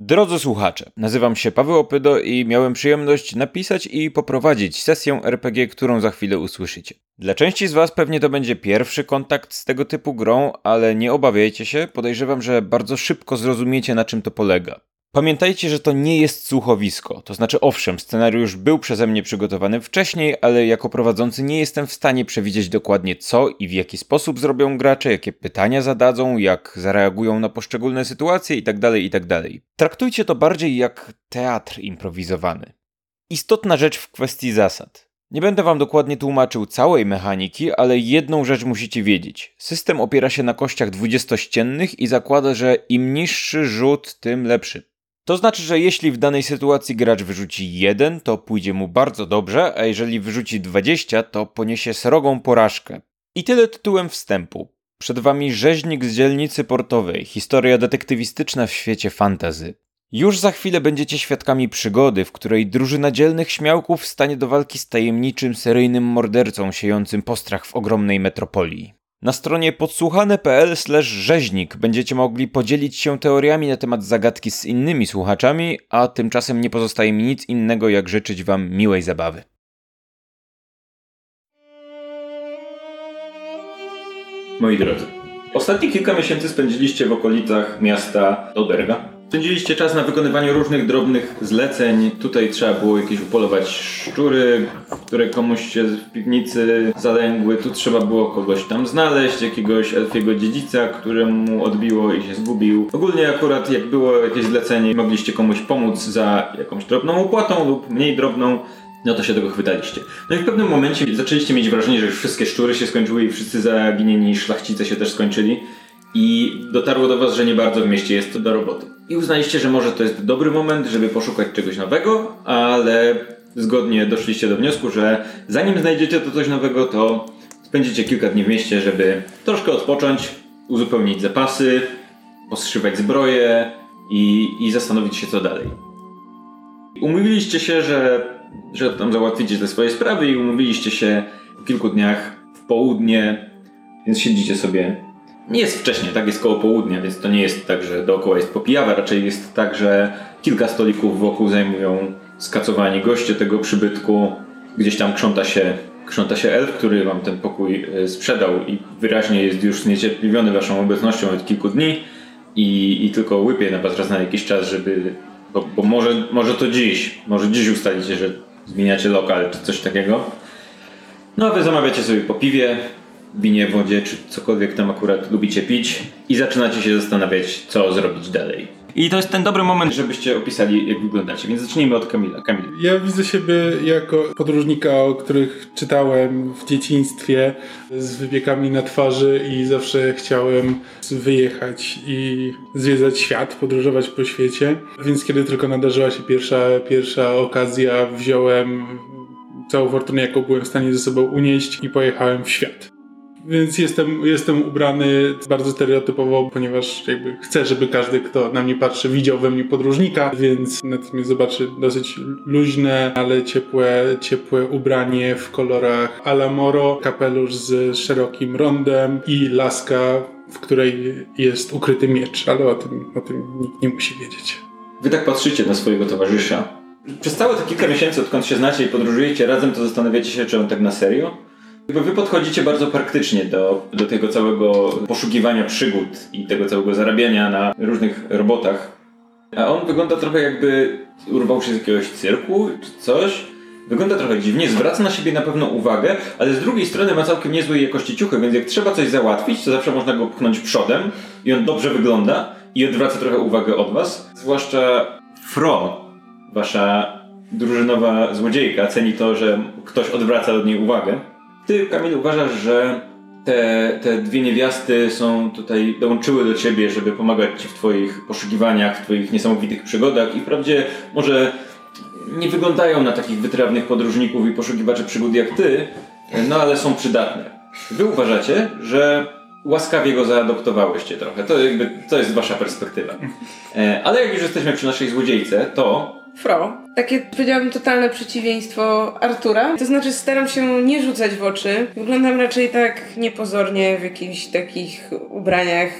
Drodzy słuchacze, nazywam się Paweł Opydo i miałem przyjemność napisać i poprowadzić sesję RPG, którą za chwilę usłyszycie. Dla części z Was pewnie to będzie pierwszy kontakt z tego typu grą, ale nie obawiajcie się, podejrzewam, że bardzo szybko zrozumiecie na czym to polega. Pamiętajcie, że to nie jest słuchowisko. To znaczy, owszem, scenariusz był przeze mnie przygotowany wcześniej, ale jako prowadzący nie jestem w stanie przewidzieć dokładnie co i w jaki sposób zrobią gracze, jakie pytania zadadzą, jak zareagują na poszczególne sytuacje itd. itd. Traktujcie to bardziej jak teatr improwizowany. Istotna rzecz w kwestii zasad. Nie będę wam dokładnie tłumaczył całej mechaniki, ale jedną rzecz musicie wiedzieć. System opiera się na kościach dwudziestościennych i zakłada, że im niższy rzut, tym lepszy. To znaczy, że jeśli w danej sytuacji gracz wyrzuci 1, to pójdzie mu bardzo dobrze, a jeżeli wyrzuci 20, to poniesie srogą porażkę. I tyle tytułem wstępu. Przed wami rzeźnik z dzielnicy portowej, historia detektywistyczna w świecie fantazy. Już za chwilę będziecie świadkami przygody, w której drużyna dzielnych śmiałków stanie do walki z tajemniczym seryjnym mordercą siejącym postrach w ogromnej metropolii. Na stronie podsłuchane.pl rzeźnik będziecie mogli podzielić się teoriami na temat zagadki z innymi słuchaczami, a tymczasem nie pozostaje mi nic innego jak życzyć wam miłej zabawy. Moi drodzy, ostatnie kilka miesięcy spędziliście w okolicach miasta Oderga. Spędziliście czas na wykonywaniu różnych drobnych zleceń. Tutaj trzeba było jakieś upolować szczury, które komuś się w piwnicy zalęgły. Tu trzeba było kogoś tam znaleźć, jakiegoś elfiego dziedzica, któremu odbiło i się zgubił. Ogólnie akurat jak było jakieś zlecenie, mogliście komuś pomóc za jakąś drobną opłatą lub mniej drobną, no to się tego chwytaliście. No i w pewnym momencie zaczęliście mieć wrażenie, że już wszystkie szczury się skończyły i wszyscy zaginieni szlachcice się też skończyli i dotarło do Was, że nie bardzo w mieście jest do roboty. I uznaliście, że może to jest dobry moment, żeby poszukać czegoś nowego, ale zgodnie doszliście do wniosku, że zanim znajdziecie to coś nowego, to spędzicie kilka dni w mieście, żeby troszkę odpocząć, uzupełnić zapasy, poszywać zbroję i, i zastanowić się co dalej. Umówiliście się, że, że tam załatwicie te swoje sprawy i umówiliście się po kilku dniach w południe, więc siedzicie sobie nie jest wcześnie, tak jest koło południa, więc to nie jest tak, że dookoła jest popijawa, raczej jest tak, że kilka stolików wokół zajmują skacowani goście tego przybytku. Gdzieś tam krząta się, krząta się elf, który wam ten pokój e, sprzedał i wyraźnie jest już zniecierpliwiony waszą obecnością od kilku dni i, i tylko łypie na was raz na jakiś czas, żeby... Bo, bo może, może to dziś, może dziś ustalicie, że zmieniacie lokal czy coś takiego. No a wy zamawiacie sobie po piwie, winie, wodzie, czy cokolwiek tam akurat lubicie pić i zaczynacie się zastanawiać, co zrobić dalej. I to jest ten dobry moment, żebyście opisali, jak wyglądacie. Więc zacznijmy od Kamila. Kamil. Ja widzę siebie jako podróżnika, o których czytałem w dzieciństwie, z wybiegami na twarzy i zawsze chciałem wyjechać i zwiedzać świat, podróżować po świecie. Więc kiedy tylko nadarzyła się pierwsza, pierwsza okazja, wziąłem całą fortunę, jaką byłem w stanie ze sobą unieść i pojechałem w świat. Więc jestem, jestem ubrany bardzo stereotypowo, ponieważ jakby chcę, żeby każdy, kto na mnie patrzy, widział we mnie podróżnika, więc natomiast zobaczy dosyć luźne, ale ciepłe, ciepłe ubranie w kolorach Alamoro, kapelusz z szerokim rondem i laska, w której jest ukryty miecz, ale o tym, o tym nikt nie musi wiedzieć. Wy tak patrzycie na swojego towarzysza. Przez całe te kilka miesięcy, odkąd się znacie i podróżujecie razem, to zastanawiacie się, czy on tak na serio? Wy podchodzicie bardzo praktycznie do, do tego całego poszukiwania przygód i tego całego zarabiania na różnych robotach. A on wygląda trochę jakby urwał się z jakiegoś cyrku czy coś. Wygląda trochę dziwnie, zwraca na siebie na pewno uwagę, ale z drugiej strony ma całkiem niezłej jakości ciuchy, więc jak trzeba coś załatwić, to zawsze można go pchnąć przodem i on dobrze wygląda i odwraca trochę uwagę od was. Zwłaszcza Fro, wasza drużynowa złodziejka, ceni to, że ktoś odwraca od niej uwagę. Ty, Kamil, uważasz, że te, te dwie niewiasty są tutaj, dołączyły do ciebie, żeby pomagać ci w twoich poszukiwaniach, w twoich niesamowitych przygodach i wprawdzie może nie wyglądają na takich wytrawnych podróżników i poszukiwaczy przygód jak ty, no ale są przydatne. Wy uważacie, że łaskawie go zaadoptowałyście trochę. To jakby, to jest wasza perspektywa. E, ale jak już jesteśmy przy naszej złodziejce, to Fro. Takie powiedziałabym totalne przeciwieństwo Artura. To znaczy staram się nie rzucać w oczy. Wyglądam raczej tak niepozornie w jakichś takich ubraniach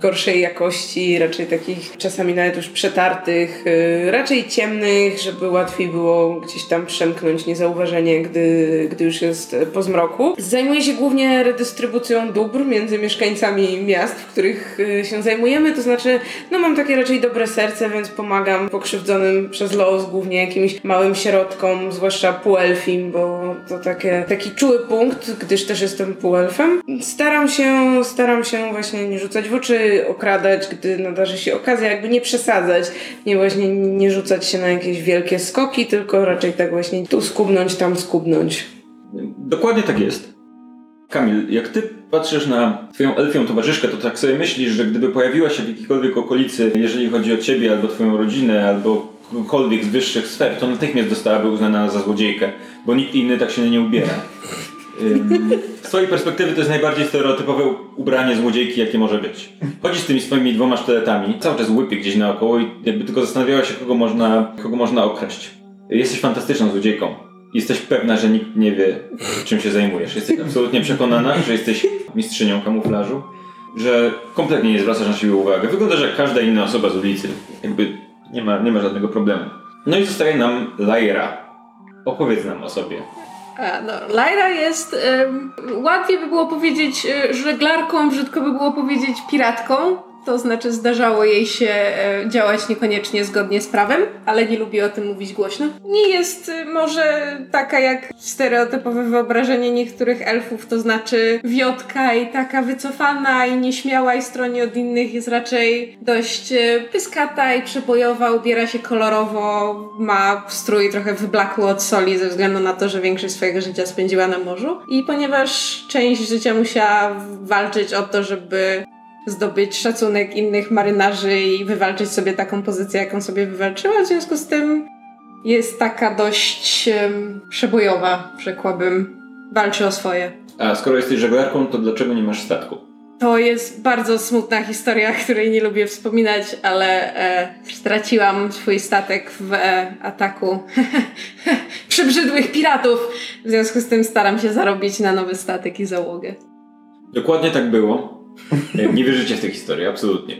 gorszej jakości, raczej takich czasami nawet już przetartych, y, raczej ciemnych, żeby łatwiej było gdzieś tam przemknąć niezauważenie, gdy, gdy już jest po zmroku. Zajmuję się głównie redystrybucją dóbr między mieszkańcami miast, w których y, się zajmujemy, to znaczy, no mam takie raczej dobre serce, więc pomagam pokrzywdzonym przez los, głównie jakimś małym środkom, zwłaszcza półelfim, bo to takie, taki czuły punkt, gdyż też jestem półelfem. Staram się, staram się właśnie nie rzucać w oczy, okradać, gdy nadarzy się okazja, jakby nie przesadzać, nie właśnie nie rzucać się na jakieś wielkie skoki, tylko raczej tak właśnie tu skubnąć, tam skubnąć. Dokładnie tak jest. Kamil, jak ty patrzysz na twoją elfią towarzyszkę, to tak sobie myślisz, że gdyby pojawiła się w jakiejkolwiek okolicy, jeżeli chodzi o ciebie, albo twoją rodzinę, albo kogokolwiek z wyższych sfer, to natychmiast zostałaby uznana za złodziejkę, bo nikt inny tak się nie ubiera. Z twojej perspektywy to jest najbardziej stereotypowe ubranie złodziejki, jakie może być. Chodzisz z tymi swoimi dwoma sztyletami, cały czas łypie gdzieś naokoło i jakby tylko zastanawiała się, kogo można, kogo można okraść. Jesteś fantastyczną złodziejką. Jesteś pewna, że nikt nie wie, czym się zajmujesz. Jesteś absolutnie przekonana, że jesteś mistrzynią kamuflażu, że kompletnie nie zwracasz na siebie uwagi. Wyglądasz jak każda inna osoba z ulicy. Jakby nie ma, nie ma żadnego problemu. No i zostaje nam Lyra. Opowiedz nam o sobie. A, no, Lyra jest. Um, łatwiej by było powiedzieć e, żeglarką, brzydko by było powiedzieć piratką. To znaczy zdarzało jej się e, działać niekoniecznie zgodnie z prawem, ale nie lubi o tym mówić głośno. Nie jest e, może taka jak stereotypowe wyobrażenie niektórych elfów, to znaczy wiotka i taka wycofana i nieśmiała i stroni od innych jest raczej dość e, pyskata i przebojowa, ubiera się kolorowo, ma strój trochę wyblakły od soli ze względu na to, że większość swojego życia spędziła na morzu i ponieważ część życia musiała walczyć o to, żeby zdobyć szacunek innych marynarzy i wywalczyć sobie taką pozycję, jaką sobie wywalczyła. W związku z tym jest taka dość um, przebojowa, rzekłabym. Walczy o swoje. A skoro jesteś żeglarką, to dlaczego nie masz statku? To jest bardzo smutna historia, której nie lubię wspominać, ale e, straciłam swój statek w e, ataku przebrzydłych piratów. W związku z tym staram się zarobić na nowy statek i załogę. Dokładnie tak było. Nie wierzycie w tę historię, absolutnie.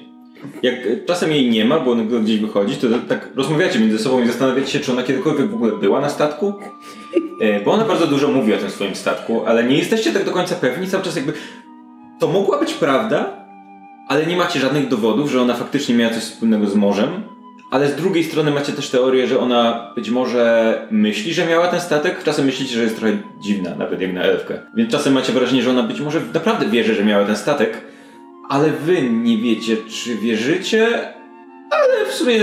Jak czasem jej nie ma, bo ona gdzieś wychodzi, to tak rozmawiacie między sobą i zastanawiacie się, czy ona kiedykolwiek w ogóle była na statku. E, bo ona bardzo dużo mówi o tym swoim statku, ale nie jesteście tak do końca pewni, cały czas jakby to mogła być prawda, ale nie macie żadnych dowodów, że ona faktycznie miała coś wspólnego z morzem. Ale z drugiej strony macie też teorię, że ona być może myśli, że miała ten statek, czasem myślicie, że jest trochę dziwna, nawet jak na elfkę. Więc czasem macie wrażenie, że ona być może naprawdę wierzy, że miała ten statek, ale wy nie wiecie, czy wierzycie, ale w sumie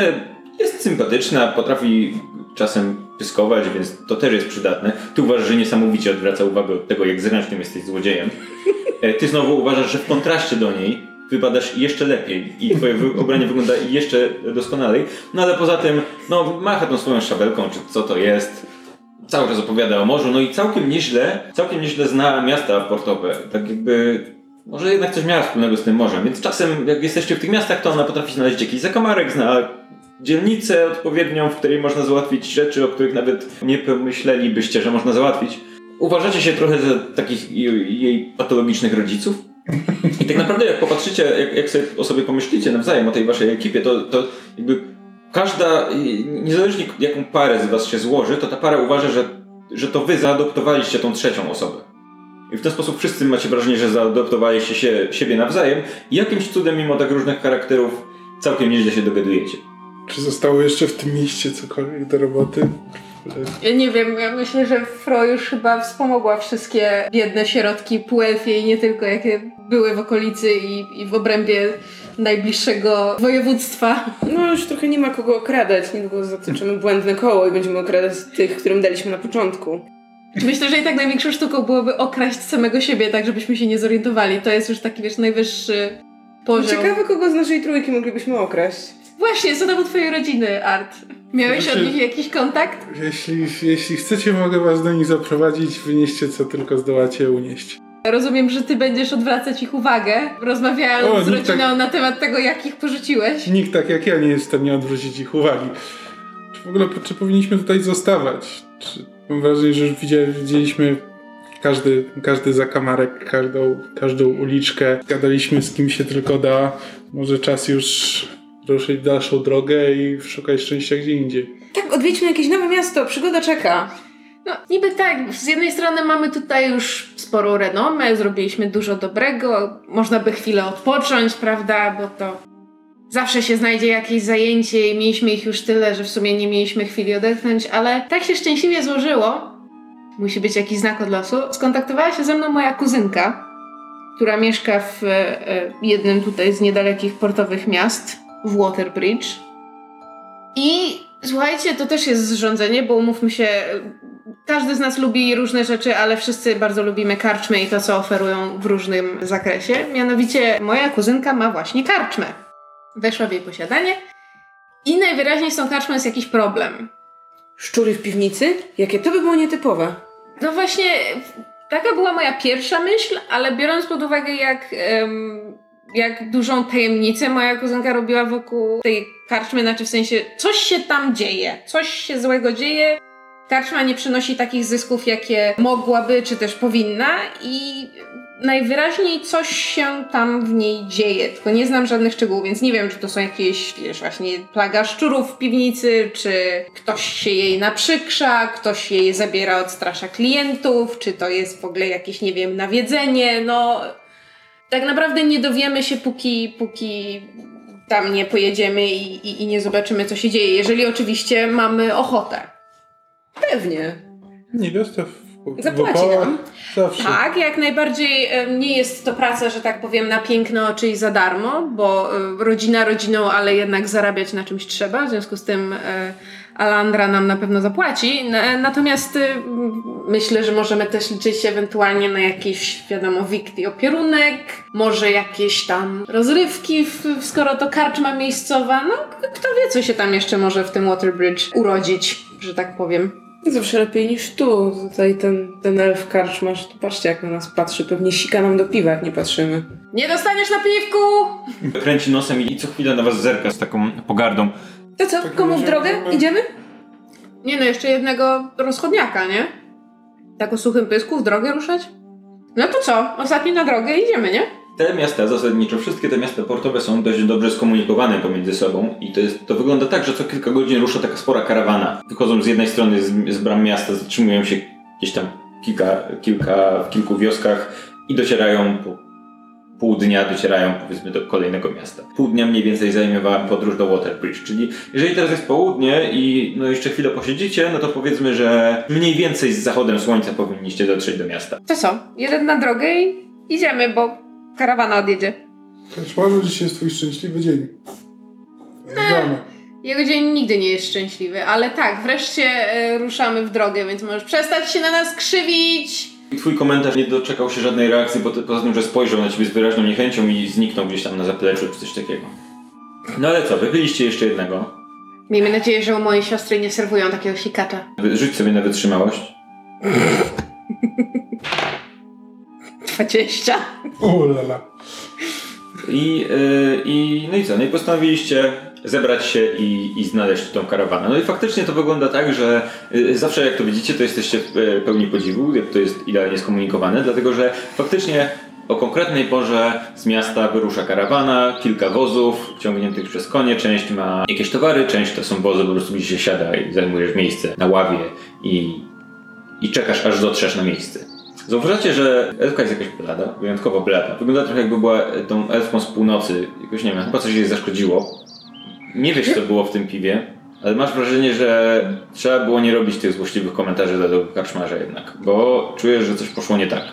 jest sympatyczna, potrafi czasem pyskować, więc to też jest przydatne. Ty uważasz, że niesamowicie odwraca uwagę od tego, jak zręcznym jesteś złodziejem. E, ty znowu uważasz, że w kontraście do niej wypadasz jeszcze lepiej i twoje ubranie wygląda jeszcze doskonalej. No ale poza tym, no macha tą swoją szabelką, czy co to jest. Cały czas opowiada o morzu, no i całkiem nieźle, całkiem nieźle zna miasta portowe. Tak jakby, może jednak coś miała wspólnego z tym morzem, więc czasem jak jesteście w tych miastach, to ona potrafi znaleźć jakiś zakamarek, zna dzielnicę odpowiednią, w której można załatwić rzeczy, o których nawet nie pomyślelibyście, że można załatwić. Uważacie się trochę za takich jej patologicznych rodziców? I tak naprawdę jak popatrzycie, jak, jak sobie o sobie pomyślicie nawzajem o tej waszej ekipie, to, to jakby każda, niezależnie jaką parę z was się złoży, to ta para uważa, że, że to wy zaadoptowaliście tą trzecią osobę. I w ten sposób wszyscy macie wrażenie, że zaadoptowaliście się, siebie nawzajem i jakimś cudem, mimo tak różnych charakterów, całkiem nieźle się dogadujecie. Czy zostało jeszcze w tym mieście cokolwiek do roboty? Ja nie wiem, ja myślę, że Fro już chyba wspomogła wszystkie biedne środki półelfie i nie tylko, jakie były w okolicy i, i w obrębie najbliższego województwa. No już trochę nie ma kogo okradać, niedługo zatoczymy błędne koło i będziemy okradać tych, którym daliśmy na początku. Myślę, że i tak największą sztuką byłoby okraść samego siebie, tak żebyśmy się nie zorientowali. To jest już taki, wiesz, najwyższy poziom. Ciekawe, kogo z naszej trójki moglibyśmy okraść. Właśnie, co tam u twojej rodziny, Art? Miałeś znaczy, od nich jakiś kontakt? Jeśli, jeśli chcecie, mogę was do nich zaprowadzić. Wynieście co tylko zdołacie unieść. Rozumiem, że ty będziesz odwracać ich uwagę, rozmawiając o, z rodziną tak, na temat tego, jak ich porzuciłeś. Nikt tak jak ja nie jest w stanie odwrócić ich uwagi. Czy w ogóle czy powinniśmy tutaj zostawać? Czy, mam wrażenie, że już widzieliśmy każdy, każdy zakamarek, każdą, każdą uliczkę. Gadaliśmy z kim się tylko da. Może czas już ruszyć w dalszą drogę i szukać szczęścia gdzie indziej. Tak, odwiedźmy jakieś nowe miasto, przygoda czeka. No, niby tak, z jednej strony mamy tutaj już sporą renomę, zrobiliśmy dużo dobrego, można by chwilę odpocząć, prawda, bo to zawsze się znajdzie jakieś zajęcie i mieliśmy ich już tyle, że w sumie nie mieliśmy chwili odetchnąć, ale tak się szczęśliwie złożyło, musi być jakiś znak od losu, skontaktowała się ze mną moja kuzynka, która mieszka w e, jednym tutaj z niedalekich portowych miast, w Waterbridge. I słuchajcie, to też jest zrządzenie, bo umówmy się, każdy z nas lubi różne rzeczy, ale wszyscy bardzo lubimy karczmy i to, co oferują w różnym zakresie. Mianowicie moja kuzynka ma właśnie karczmę. Weszła w jej posiadanie i najwyraźniej z tą karczmą jest jakiś problem. Szczury w piwnicy? Jakie to by było nietypowe. No właśnie, taka była moja pierwsza myśl, ale biorąc pod uwagę, jak, em, jak dużą tajemnicę moja kuzynka robiła wokół tej karczmy, znaczy w sensie coś się tam dzieje, coś się złego dzieje. Karczma nie przynosi takich zysków, jakie mogłaby, czy też powinna i najwyraźniej coś się tam w niej dzieje, tylko nie znam żadnych szczegółów, więc nie wiem, czy to są jakieś, wiesz, właśnie plaga szczurów w piwnicy, czy ktoś się jej naprzykrza, ktoś jej zabiera, odstrasza klientów, czy to jest w ogóle jakieś, nie wiem, nawiedzenie, no... Tak naprawdę nie dowiemy się, póki, póki tam nie pojedziemy i, i, i nie zobaczymy, co się dzieje, jeżeli oczywiście mamy ochotę. Pewnie. Nie dostaw w Zapłaci opałach nam. Zawsze. Tak, jak najbardziej nie jest to praca, że tak powiem, na piękno, czyli za darmo, bo e, rodzina rodziną, ale jednak zarabiać na czymś trzeba, w związku z tym e, Alandra nam na pewno zapłaci. N- Natomiast e, m, myślę, że możemy też liczyć ewentualnie na jakiś, wiadomo, wikt i opierunek, może jakieś tam rozrywki, skoro to karczma miejscowa. No, kto wie, co się tam jeszcze może w tym Waterbridge urodzić, że tak powiem. Zawsze lepiej niż tu. Tutaj ten, ten elf karczmasz, to patrzcie jak na nas patrzy. Pewnie sika nam do piwa, jak nie patrzymy. Nie dostaniesz na piwku! Kręci nosem i co chwilę na was zerka z taką pogardą. To co, Tak komu w będzie, drogę? mamy- Idziemy? Nie no, jeszcze jednego rozchodniaka, nie? Tak o suchym pysku w drogę ruszać? No to co? Ostatni na drogę idziemy, nie? Te miasta zasadniczo, wszystkie te miasta portowe są dość dobrze skomunikowane pomiędzy sobą i to, jest, to wygląda tak, że co kilka godzin rusza taka spora karawana. Wychodzą z jednej strony z, z bram miasta, zatrzymują się gdzieś tam kilka, kilka, w kilku wioskach i docierają po pół dnia docierają powiedzmy do kolejnego miasta. Pół dnia mniej więcej zajmie wam podróż do Waterbridge, czyli jeżeli teraz jest południe i no jeszcze chwilę posiedzicie, no to powiedzmy, że mniej więcej z zachodem słońca powinniście dotrzeć do miasta. To co? Jeden na drogę i idziemy, bo karawana odjedzie. Kaczmarzu, dziś jest twój szczęśliwy dzień. Zdamy. Jego dzień nigdy nie jest szczęśliwy, ale tak, wreszcie e, ruszamy w drogę, więc możesz przestać się na nas krzywić. Twój komentarz nie doczekał się żadnej reakcji, bo poza tym, że spojrzał na ciebie z wyraźną niechęcią i zniknął gdzieś tam na zapleczu czy coś takiego. No ale co, wypiliście jeszcze jednego. Miejmy nadzieję, że u mojej siostry nie serwują takiego sikacza. Rzuć sobie na wytrzymałość. 20. Ulala. I, yy, i no i co, no i postanowiliście zebrać się i, i znaleźć tą karawanę. No i faktycznie to wygląda tak, że yy, zawsze jak to widzicie, to jesteście yy, pełni podziwu, jak to jest idealnie skomunikowane, dlatego że faktycznie o konkretnej porze z miasta wyrusza karawana, kilka wozów ciągniętych przez konie, część ma jakieś towary, część to są wozy, po prostu gdzie się siada i zajmujesz miejsce na ławie i, i czekasz aż dotrzesz na miejsce. Zauważacie, że elfka jest jakaś blada, wyjątkowo blada. Wygląda trochę jakby była tą elfką z północy. Jakoś nie wiem, chyba coś jej zaszkodziło. Nie wiesz co było w tym piwie, ale masz wrażenie, że trzeba było nie robić tych złośliwych komentarzy dla tego karczmarza jednak, bo czujesz, że coś poszło nie tak.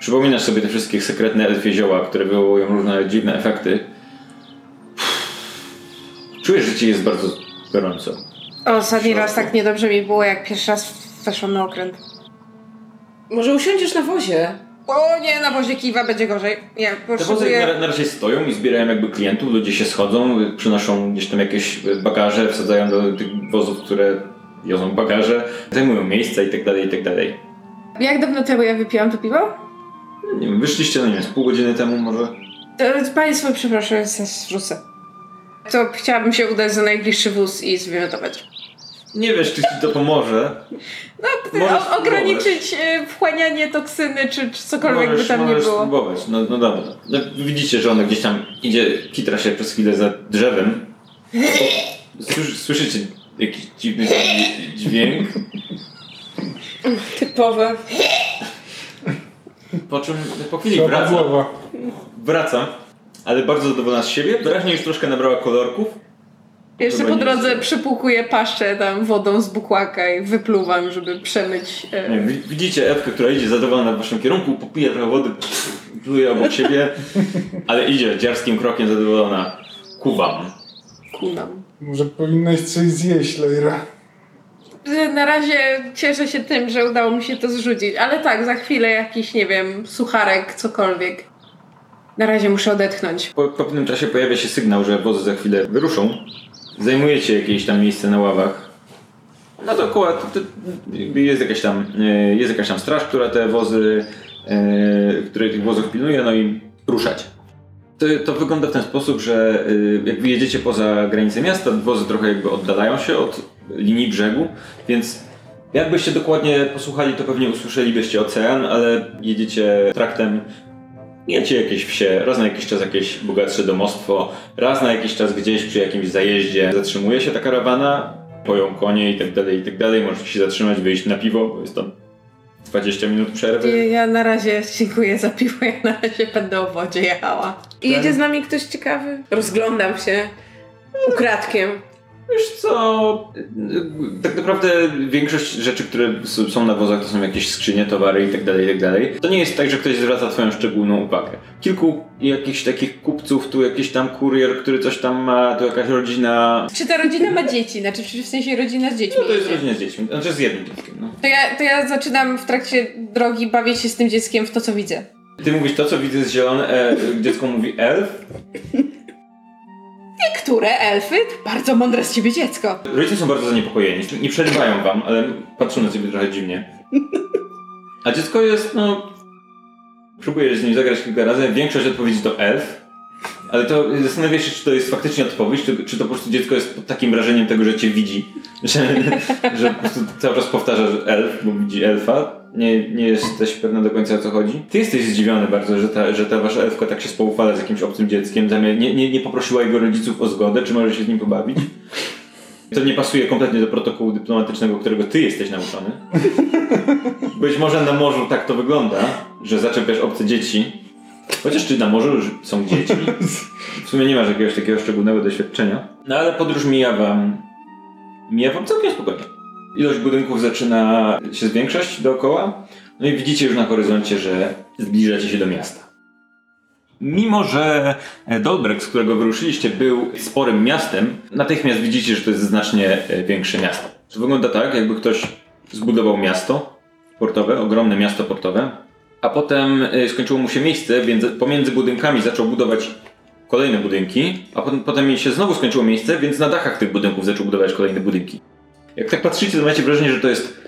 Przypominasz sobie te wszystkie sekretne elfie zioła, które wywołują różne dziwne efekty. Czujesz, że ci jest bardzo gorąco. Ostatni raz tak niedobrze mi było, jak pierwszy raz weszłam na okręt. Może usiądziesz na wozie? O nie, na wozie kiwa będzie gorzej. Ja Te wozy potrzebuję... na, na razie stoją i zbierają jakby klientów, ludzie się schodzą, przynoszą gdzieś tam jakieś bagaże, wsadzają do tych wozów, które wiozą bagaże, zajmują miejsca i tak dalej, i tak dalej. Jak dawno temu ja wypiłam to piwo? No Nie wiem, wyszliście, no nie wiem, z pół godziny temu może? To Państwo, przepraszam, zaraz wrzucę. To chciałabym się udać za najbliższy wóz i zwymiotować. Nie wiesz, czy ci to pomoże. No, Możesz o, ograniczyć e, wchłanianie toksyny, czy, czy cokolwiek możesz, by tam nie było. spróbować. No, no dobra. No, widzicie, że ona gdzieś tam idzie, kitra się przez chwilę za drzewem. Słysz, słyszycie jakiś dziwny dźwię- dźwięk, Typowe. po czym po chwili wraca. Wraca, ale bardzo zadowolona z siebie. Wyraźnie już troszkę nabrała kolorków. Jeszcze po drodze przypłukuję paszczę tam wodą z bukłaka i wypluwam, żeby przemyć. E, Nie, wi- widzicie Ewkę, która idzie zadowolona w waszym kierunku, popija trochę wody, pluje obok siebie, ale idzie dziarskim krokiem zadowolona ku wam. kunam. Może powinnaś coś zjeść, Lejra. Że Na razie cieszę się tym, że udało mi się to zrzucić, ale tak, za chwilę jakiś, nie wiem, sucharek, cokolwiek. Na razie muszę odetchnąć. Po, po pewnym czasie pojawia się sygnał, że wozy za chwilę wyruszą. Zajmujecie jakieś tam miejsce na ławach. No to, to jest, jakaś tam, e, jest jakaś tam straż, która te wozy, e, które tych wozów pilnuje, no i ruszać. To, to wygląda w ten sposób, że e, jak wyjedziecie poza granicę miasta, wozy trochę jakby oddalają się od linii brzegu, więc jakbyście dokładnie posłuchali, to pewnie usłyszelibyście ocean, ale jedziecie traktem Jecie jakieś wsie, raz na jakiś czas jakieś bogatsze domostwo, raz na jakiś czas gdzieś przy jakimś zajeździe zatrzymuje się ta karawana, poją konie i tak dalej, i tak dalej. Możecie się zatrzymać, wyjść na piwo, bo jest tam 20 minut przerwy. Ja na razie dziękuję za piwo, ja na razie będę o wodzie jechała. I jedzie z nami ktoś ciekawy? Rozglądam się. Ukradkiem. Wiesz co, tak naprawdę większość rzeczy, które są na wozach to są jakieś skrzynie, towary i tak dalej, i tak dalej. To nie jest tak, że ktoś zwraca twoją szczególną uwagę. Kilku jakichś takich kupców, tu jakiś tam kurier, który coś tam ma, tu jakaś rodzina. Czy ta rodzina ma dzieci? Znaczy, czy w sensie rodzina z dziećmi? No to jest rodzina z dziećmi, znaczy z jednym dzieckiem. No. To ja, to ja zaczynam w trakcie drogi bawić się z tym dzieckiem w to, co widzę. Ty mówisz to, co widzę jest zielone, e, dziecko mówi elf. Niektóre elfy? Bardzo mądre z ciebie dziecko. Rodzice są bardzo zaniepokojeni, nie przerywają wam, ale patrzą na ciebie trochę dziwnie. A dziecko jest, no... Próbujesz z nim zagrać kilka razy, większość odpowiedzi to elf. Ale to zastanawiasz się, czy to jest faktycznie odpowiedź, czy, czy to po prostu dziecko jest pod takim wrażeniem tego, że cię widzi. Że, że po prostu cały czas powtarza, że elf, bo widzi elfa. Nie, nie jesteś pewna do końca o co chodzi. Ty jesteś zdziwiony bardzo, że ta, że ta wasza elfka tak się spoufala z jakimś obcym dzieckiem. Zamiast, nie, nie, nie poprosiła jego rodziców o zgodę, czy może się z nim pobawić. To nie pasuje kompletnie do protokołu dyplomatycznego, którego ty jesteś nauczony. Być może na morzu tak to wygląda, że zaczepiasz obce dzieci. Chociaż czy na morzu już są dzieci? W sumie nie masz jakiegoś takiego szczególnego doświadczenia. No ale podróż mija wam... Mija wam całkiem spokojnie. Ilość budynków zaczyna się zwiększać dookoła. No i widzicie już na horyzoncie, że zbliżacie się do miasta. Mimo, że Dolbrek, z którego wyruszyliście, był sporym miastem, natychmiast widzicie, że to jest znacznie e, większe miasto. To wygląda tak, jakby ktoś zbudował miasto portowe, ogromne miasto portowe, a potem e, skończyło mu się miejsce, więc pomiędzy budynkami zaczął budować kolejne budynki, a potem, potem się znowu skończyło miejsce, więc na dachach tych budynków zaczął budować kolejne budynki. Jak tak patrzycie, to macie wrażenie, że to jest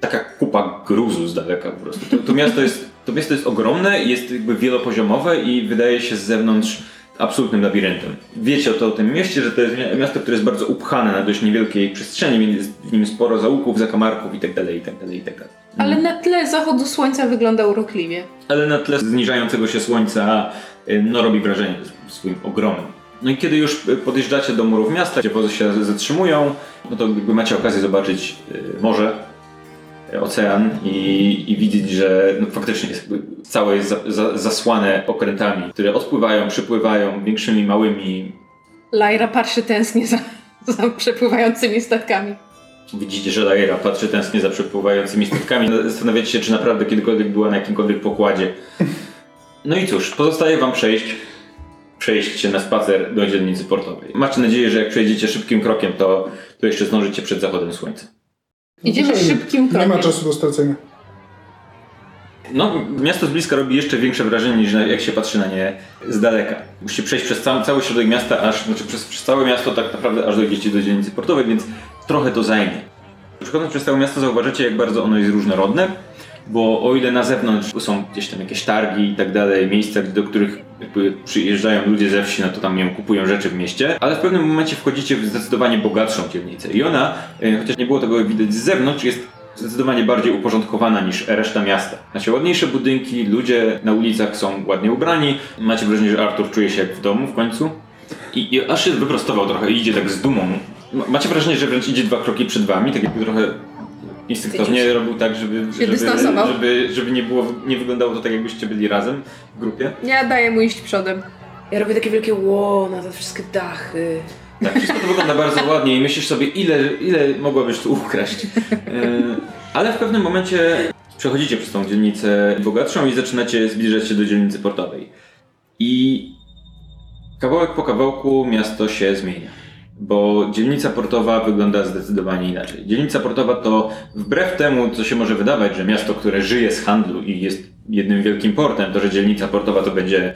taka kupa gruzu z daleka po prostu. To, to miasto jest, to miasto jest ogromne, jest jakby wielopoziomowe i wydaje się z zewnątrz absolutnym labiryntem. Wiecie o, to, o tym mieście, że to jest mia- miasto, które jest bardzo upchane na dość niewielkiej przestrzeni, więc jest w nim sporo zaułków, zakamarków itd., itd., itd. Ale na tle zachodu słońca wygląda urokliwie. Ale na tle zniżającego się słońca y, no, robi wrażenie swoim ogromem. No i kiedy już y, podjeżdżacie do murów miasta, gdzie wozy się zatrzymują, no to jakby macie okazję zobaczyć y, morze, ocean i, i widzieć, że no, faktycznie jest całe jest za, za, zasłane okrętami, które odpływają, przypływają, większymi, małymi. Lyra patrzy tęsknie za, za przepływającymi statkami. Widzicie, że Laira patrzy tęsknie za przepływającymi statkami. Zastanawiacie się, czy naprawdę kiedykolwiek była na jakimkolwiek pokładzie. No i cóż, pozostaje wam przejść przejść się na spacer do dzielnicy portowej. Macie nadzieję, że jak przejdziecie szybkim krokiem, to, to jeszcze zdążycie przed zachodem słońca. Idziemy szybkim Nie ma krokiem. czasu do stracenia. No, miasto z bliska robi jeszcze większe wrażenie niż na- jak się patrzy na nie z daleka. Musicie przejść przez cały, cały środek miasta, aż, znaczy przez, przez całe miasto tak naprawdę aż dojdziecie do dzielnicy portowej, więc trochę to zajmie. Przechodząc przez całe miasto zauważycie, jak bardzo ono jest różnorodne bo o ile na zewnątrz są gdzieś tam jakieś targi i tak dalej, miejsca, do których przyjeżdżają ludzie ze wsi, no to tam nie wiem, kupują rzeczy w mieście, ale w pewnym momencie wchodzicie w zdecydowanie bogatszą dzielnicę i ona, e, chociaż nie było tego widać z zewnątrz, jest zdecydowanie bardziej uporządkowana niż reszta miasta. Macie ładniejsze budynki, ludzie na ulicach są ładnie ubrani, macie wrażenie, że Artur czuje się jak w domu w końcu. I, i aż się wyprostował trochę i idzie tak z dumą. Ma- Macie wrażenie, że wręcz idzie dwa kroki przed wami, tak jakby trochę instynktownie robił tak, żeby, żeby, żeby, żeby nie, było, nie wyglądało to tak, jakbyście byli razem w grupie. Ja daję mu iść przodem. Ja robię takie wielkie ło na te wszystkie dachy. Tak, wszystko to wygląda bardzo ładnie i myślisz sobie, ile, ile mogłabyś tu ukraść. E, Ale w pewnym momencie przechodzicie przez tą dzielnicę bogatszą i zaczynacie zbliżać się do dzielnicy portowej. I kawałek po kawałku miasto się zmienia. Bo dzielnica portowa wygląda zdecydowanie inaczej. Dzielnica portowa to wbrew temu, co się może wydawać, że miasto, które żyje z handlu i jest jednym wielkim portem, to że dzielnica portowa to będzie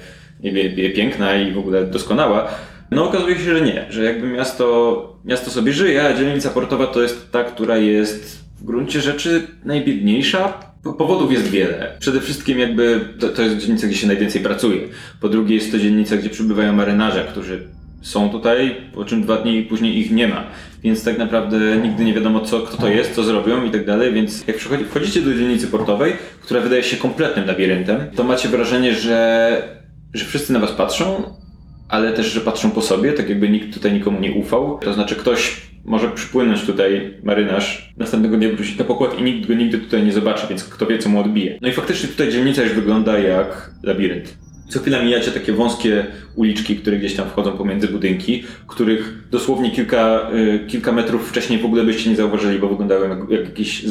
piękna i w ogóle doskonała, no okazuje się, że nie, że jakby miasto, miasto sobie żyje, a dzielnica portowa to jest ta, która jest w gruncie rzeczy najbiedniejsza. Po- Powodów jest wiele. Przede wszystkim jakby to, to jest dzielnica, gdzie się najwięcej pracuje. Po drugie jest to dzielnica, gdzie przybywają marynarze, którzy są tutaj, po czym dwa dni później ich nie ma. Więc tak naprawdę nigdy nie wiadomo, co, kto to jest, co zrobią i tak dalej. Więc jak wchodzicie do dzielnicy portowej, która wydaje się kompletnym labiryntem, to macie wrażenie, że, że wszyscy na was patrzą, ale też, że patrzą po sobie, tak jakby nikt tutaj nikomu nie ufał. To znaczy ktoś może przypłynąć tutaj, marynarz, następnego dnia wrócić na pokład i nikt go nigdy tutaj nie zobaczy, więc kto wie, co mu odbije. No i faktycznie tutaj dzielnica już wygląda jak labirynt. Co chwila mijacie takie wąskie uliczki, które gdzieś tam wchodzą pomiędzy budynki, których dosłownie kilka, y, kilka metrów wcześniej w ogóle byście nie zauważyli, bo wyglądały jak, jak, jakiś,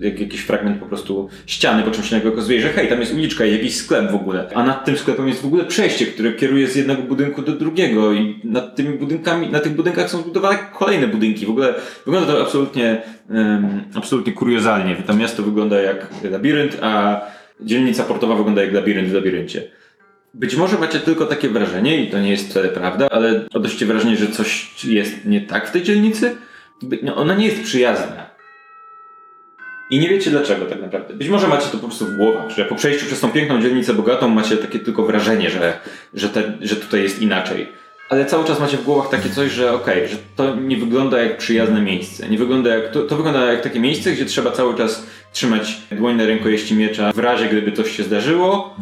jak jakiś fragment po prostu ściany, po czym się nagle okazuje, że hej, tam jest uliczka i jakiś sklep w ogóle. A nad tym sklepem jest w ogóle przejście, które kieruje z jednego budynku do drugiego i nad tymi budynkami, na tych budynkach są zbudowane kolejne budynki. W ogóle wygląda to absolutnie, absolutnie kuriozalnie. To miasto wygląda jak labirynt, a dzielnica portowa wygląda jak labirynt w labiryncie. Być może macie tylko takie wrażenie, i to nie jest wcale prawda, ale odnoście wrażenie, że coś jest nie tak w tej dzielnicy. No, ona nie jest przyjazna. I nie wiecie dlaczego tak naprawdę. Być może macie to po prostu w głowach, że po przejściu przez tą piękną dzielnicę bogatą macie takie tylko wrażenie, że, że, te, że tutaj jest inaczej. Ale cały czas macie w głowach takie coś, że okej, że to nie wygląda jak przyjazne miejsce. Nie wygląda jak, to, to wygląda jak takie miejsce, gdzie trzeba cały czas trzymać dłoń na rękojeści miecza w razie, gdyby coś się zdarzyło.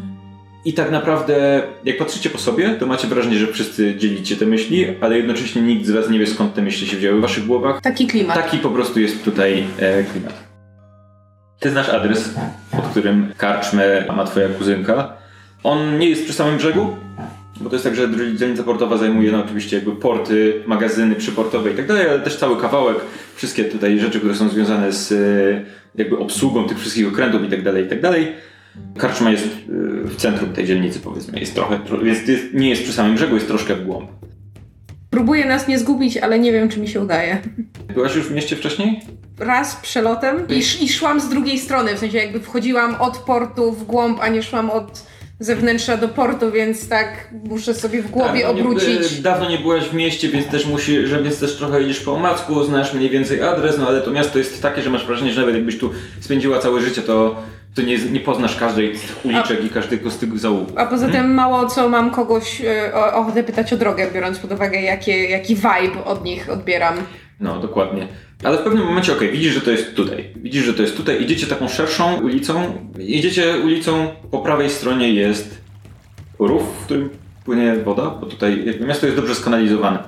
I tak naprawdę, jak patrzycie po sobie, to macie wrażenie, że wszyscy dzielicie te myśli, ale jednocześnie nikt z was nie wie skąd te myśli się wzięły w waszych głowach. Taki klimat. Taki po prostu jest tutaj e, klimat. Ty znasz adres, pod którym karczmę ma twoja kuzynka. On nie jest przy samym brzegu, bo to jest tak, że dzielnica portowa zajmuje no, oczywiście jakby porty, magazyny przyportowe i tak dalej, ale też cały kawałek, wszystkie tutaj rzeczy, które są związane z e, jakby obsługą tych wszystkich okrętów i tak dalej, i tak dalej. Karczma jest e, w centrum tej dzielnicy powiedzmy, jest trochę, tro- jest, jest, nie jest przy samym brzegu, jest troszkę w głąb. Próbuję nas nie zgubić, ale nie wiem, czy mi się udaje. Byłaś już w mieście wcześniej? Raz przelotem i, sz- i szłam z drugiej strony, w sensie jakby wchodziłam od portu w głąb, a nie szłam od zewnętrza do portu, więc tak muszę sobie w głowie Tak, no nie- obrócić. y, Dawno nie byłaś w mieście, więc też musi, że więc też trochę idziesz po omacku, znasz mniej więcej adres, no ale to miasto jest takie, że masz wrażenie, że nawet jakbyś tu spędziła całe życie, to, to nie, nie poznasz każdej z tych uliczek i każdego z tych zaułków. A poza tym mało co mam kogoś e, o ochotę pytać o drogę, biorąc pod uwagę jakie, jaki vibe od nich odbieram. No, dokładnie. Ale w pewnym momencie, okej, widzisz, że to jest tutaj. Widzisz, że to jest tutaj. Idziecie taką szerszą ulicą. Idziecie ulicą, po prawej stronie jest rów, w którym płynie woda, bo tutaj miasto jest dobrze skanalizowane.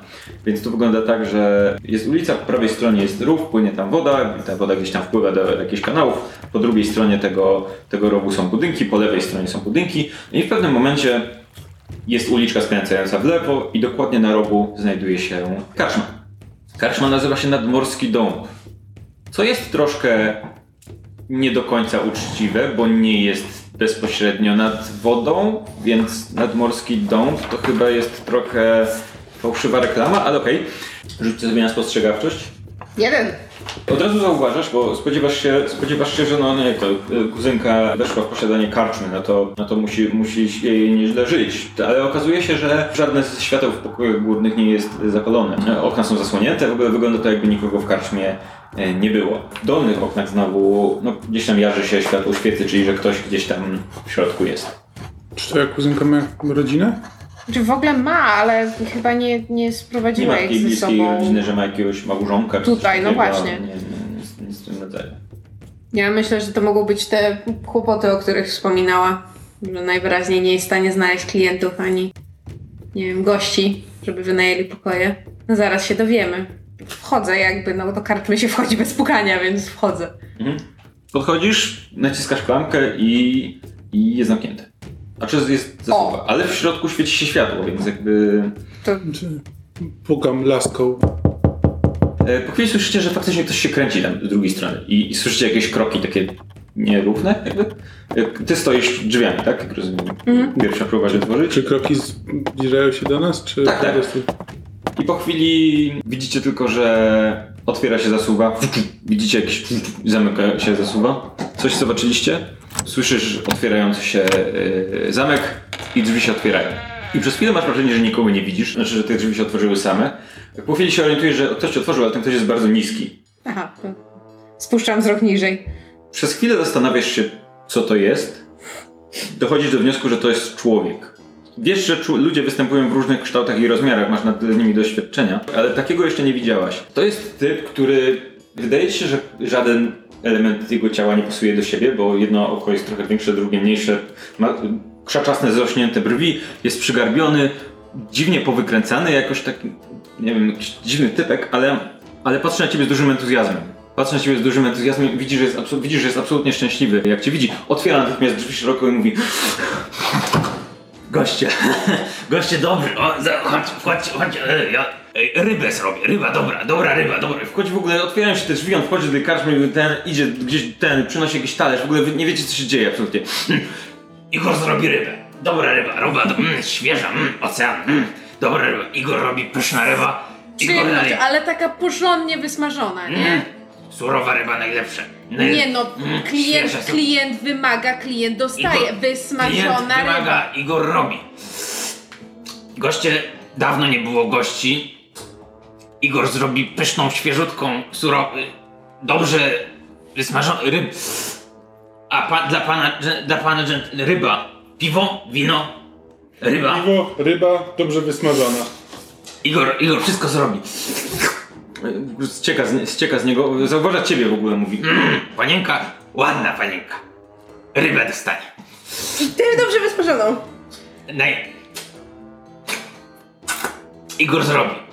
Więc to wygląda tak, że jest ulica, po prawej stronie jest rów, płynie tam woda, ta woda gdzieś tam wpływa do jakichś kanałów. Po drugiej stronie tego, tego rowu są budynki, po lewej stronie są budynki. I w pewnym momencie jest uliczka skręcająca w lewo i dokładnie na rogu znajduje się karczma. Karczma nazywa się Nadmorski Dąb. Co jest troszkę nie do końca uczciwe, bo nie jest bezpośrednio nad wodą, więc Nadmorski Dąb to chyba jest trochę fałszywa reklama, ale okej. Rzućcie sobie na spostrzegawczość. Jeden. Od razu zauważasz, bo spodziewasz się, spodziewasz się że no nie, to y, kuzynka weszła w posiadanie karczmy, no to, no to musi, musi jej nieźle żyć. Ale okazuje się, że żadne z świateł w pokojach górnych nie jest zapalone. Okna są zasłonięte, w ogóle wygląda to jakby nikogo w karczmie e, nie było. W dolnych oknach znowu, no gdzieś tam jarzy się światło świecy, czyli że ktoś gdzieś tam w środku jest. Czy twoja kuzynka ma rodzinę? Czy w ogóle ma, ale chyba nie, nie Nie sprowadziła ma takiej ich ze sobą. rodziny, że ma jakiegoś małżonka. czy Tutaj, no właśnie. Nie, nie, nic, w tym rodzaju. Ja myślę, że to mogą być te kłopoty, o których wspominała. Że najwyraźniej nie jest w stanie znaleźć klientów ani, nie wiem, gości, żeby wynajęli pokoje. No zaraz się dowiemy. Wchodzę jakby, no do karczmy się wchodzi bez pukania, więc wchodzę. Mhm. Podchodzisz, naciskasz klamkę i, i jest zamknięte. Znaczy jest zasuwa, ale w środku świeci się światło, więc jakby... To Czy pukam laską? E, Po chwili słyszycie, że faktycznie ktoś się kręci tam z drugiej strony i, i słyszycie jakieś kroki takie nierówne jakby. E, Ty stoisz drzwiami, tak? Jak rozumiem. Pierwsza próba się otworzyć. Czy kroki zbliżają się do nas, czy Tak, po tak. prostu... I po chwili widzicie tylko, że otwiera się zasuwa. Widzicie jakiś zamyka się zasuwa. Coś zobaczyliście? Słyszysz otwierający się yy, zamek i drzwi się otwierają. I przez chwilę masz wrażenie, że nikogo nie widzisz, znaczy, że te drzwi się otworzyły same. Po chwili się orientujesz, że ktoś cię otworzył, ale ten ktoś jest bardzo niski. Aha, spuszczam wzrok niżej. Przez chwilę zastanawiasz się, co to jest. Dochodzisz do wniosku, że to jest człowiek. Wiesz, że ludzie występują w różnych kształtach i rozmiarach, masz nad nimi doświadczenia, ale takiego jeszcze nie widziałaś. To jest typ, który wydaje się, że żaden element jego ciała nie pasuje do siebie, bo jedno oko jest trochę większe, drugie mniejsze. Ma krzaczasne, zrośnięte brwi, jest przygarbiony, dziwnie powykręcany, jakoś taki, nie wiem, dziwny typek, ale, ale patrzy na ciebie z dużym entuzjazmem. Patrzy na ciebie z dużym entuzjazmem i widzi, że jest, absol- widzi, że jest absolutnie szczęśliwy. Jak cię widzi, otwiera natychmiast drzwi szeroko i mówi Goście, goście dobry, o, chodź, chodź, chodź, e, ja e, rybę zrobię, ryba dobra, dobra ryba, dobra. Wchodzi w ogóle, otwierają się te drzwi, on wchodzi do tej karczmy, ten idzie gdzieś, ten przynosi jakiś talerz, w ogóle nie wiecie co się dzieje absolutnie. Igor zrobi rybę, dobra ryba, ryba, do, mm, świeża, mm, ocean, mm, dobra ryba, Igor robi pyszna ryba, Igor dalej, ale taka porządnie wysmażona, nie? mm, surowa ryba najlepsza. Nie no, Mm, klient, świeża, su- klient wymaga, klient dostaje. Igor, Wysmażona klient ryba. wymaga, Igor robi. Goście, dawno nie było gości. Igor zrobi pyszną, świeżutką, surowy, dobrze wysmażoną ryb. A pa, dla pana, dla pana ryba, piwo, wino, ryba. Piwo, ryba, dobrze wysmażona. Igor, Igor wszystko zrobi. Ścieka z, ścieka z niego, zauważa ciebie w ogóle, mówi. Mm, panienka, ładna panienka. Rybę dostanie. I też dobrze wysmażoną. Naj... Igor zrobi.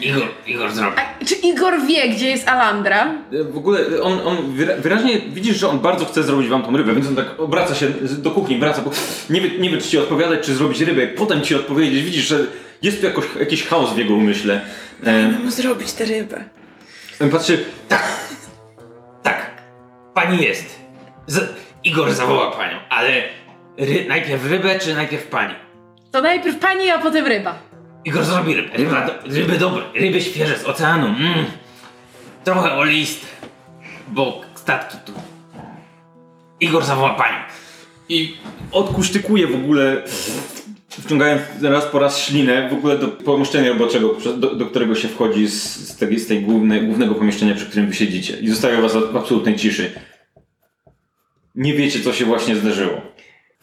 Igor, Igor zrobi. A czy Igor wie, gdzie jest Alandra? W ogóle on, on wyra- wyraźnie widzisz, że on bardzo chce zrobić wam tą rybę, więc on tak obraca się do kuchni, wraca, bo nie wie, nie wie czy ci odpowiadać, czy zrobić rybę, potem ci odpowiedzieć, widzisz, że jest tu jakoś, jakiś chaos w jego umyśle. E, Mam zrobić tę rybę. on patrzy, tak, tak, pani jest. Z, Igor zawoła panią, ale ry, najpierw rybę, czy najpierw pani? To najpierw pani, a potem ryba. Igor zrobi rybę. Ryba, do, ryby dobre, ryby świeże z oceanu. Mm. Trochę oliste, bo statki tu. Igor zawoła panią. I odkusztykuje w ogóle, wciągając raz po raz ślinę, w ogóle do pomieszczenia roboczego, do, do którego się wchodzi z, z, tej, z tej głównej, głównego pomieszczenia, przy którym wy siedzicie. I zostawia was w absolutnej ciszy. Nie wiecie, co się właśnie zdarzyło.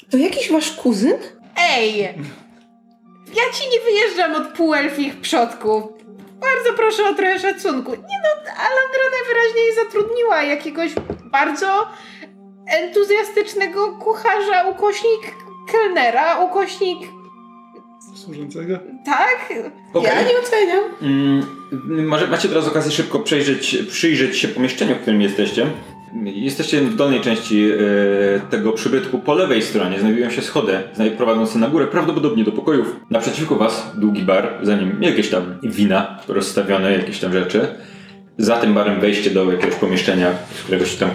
To jakiś wasz kuzyn? Ej! Ja ci nie wyjeżdżam od półelfich przodków. Bardzo proszę o trochę szacunku. Nie no, Alandra najwyraźniej zatrudniła jakiegoś bardzo entuzjastycznego kucharza, ukośnik kelnera, ukośnik... Służącego? Tak? Okej. Ja nie oceniam. Mm, może macie teraz okazję szybko przejrzeć, przyjrzeć się pomieszczeniu, w którym jesteście. Jesteście w dolnej części e, tego przybytku. Po lewej stronie znajdują się schody prowadzące na górę, prawdopodobnie do pokojów. Naprzeciwko was długi bar, za nim jakieś tam wina rozstawione, jakieś tam rzeczy. Za tym barem wejście do jakiegoś pomieszczenia, z któregoś tam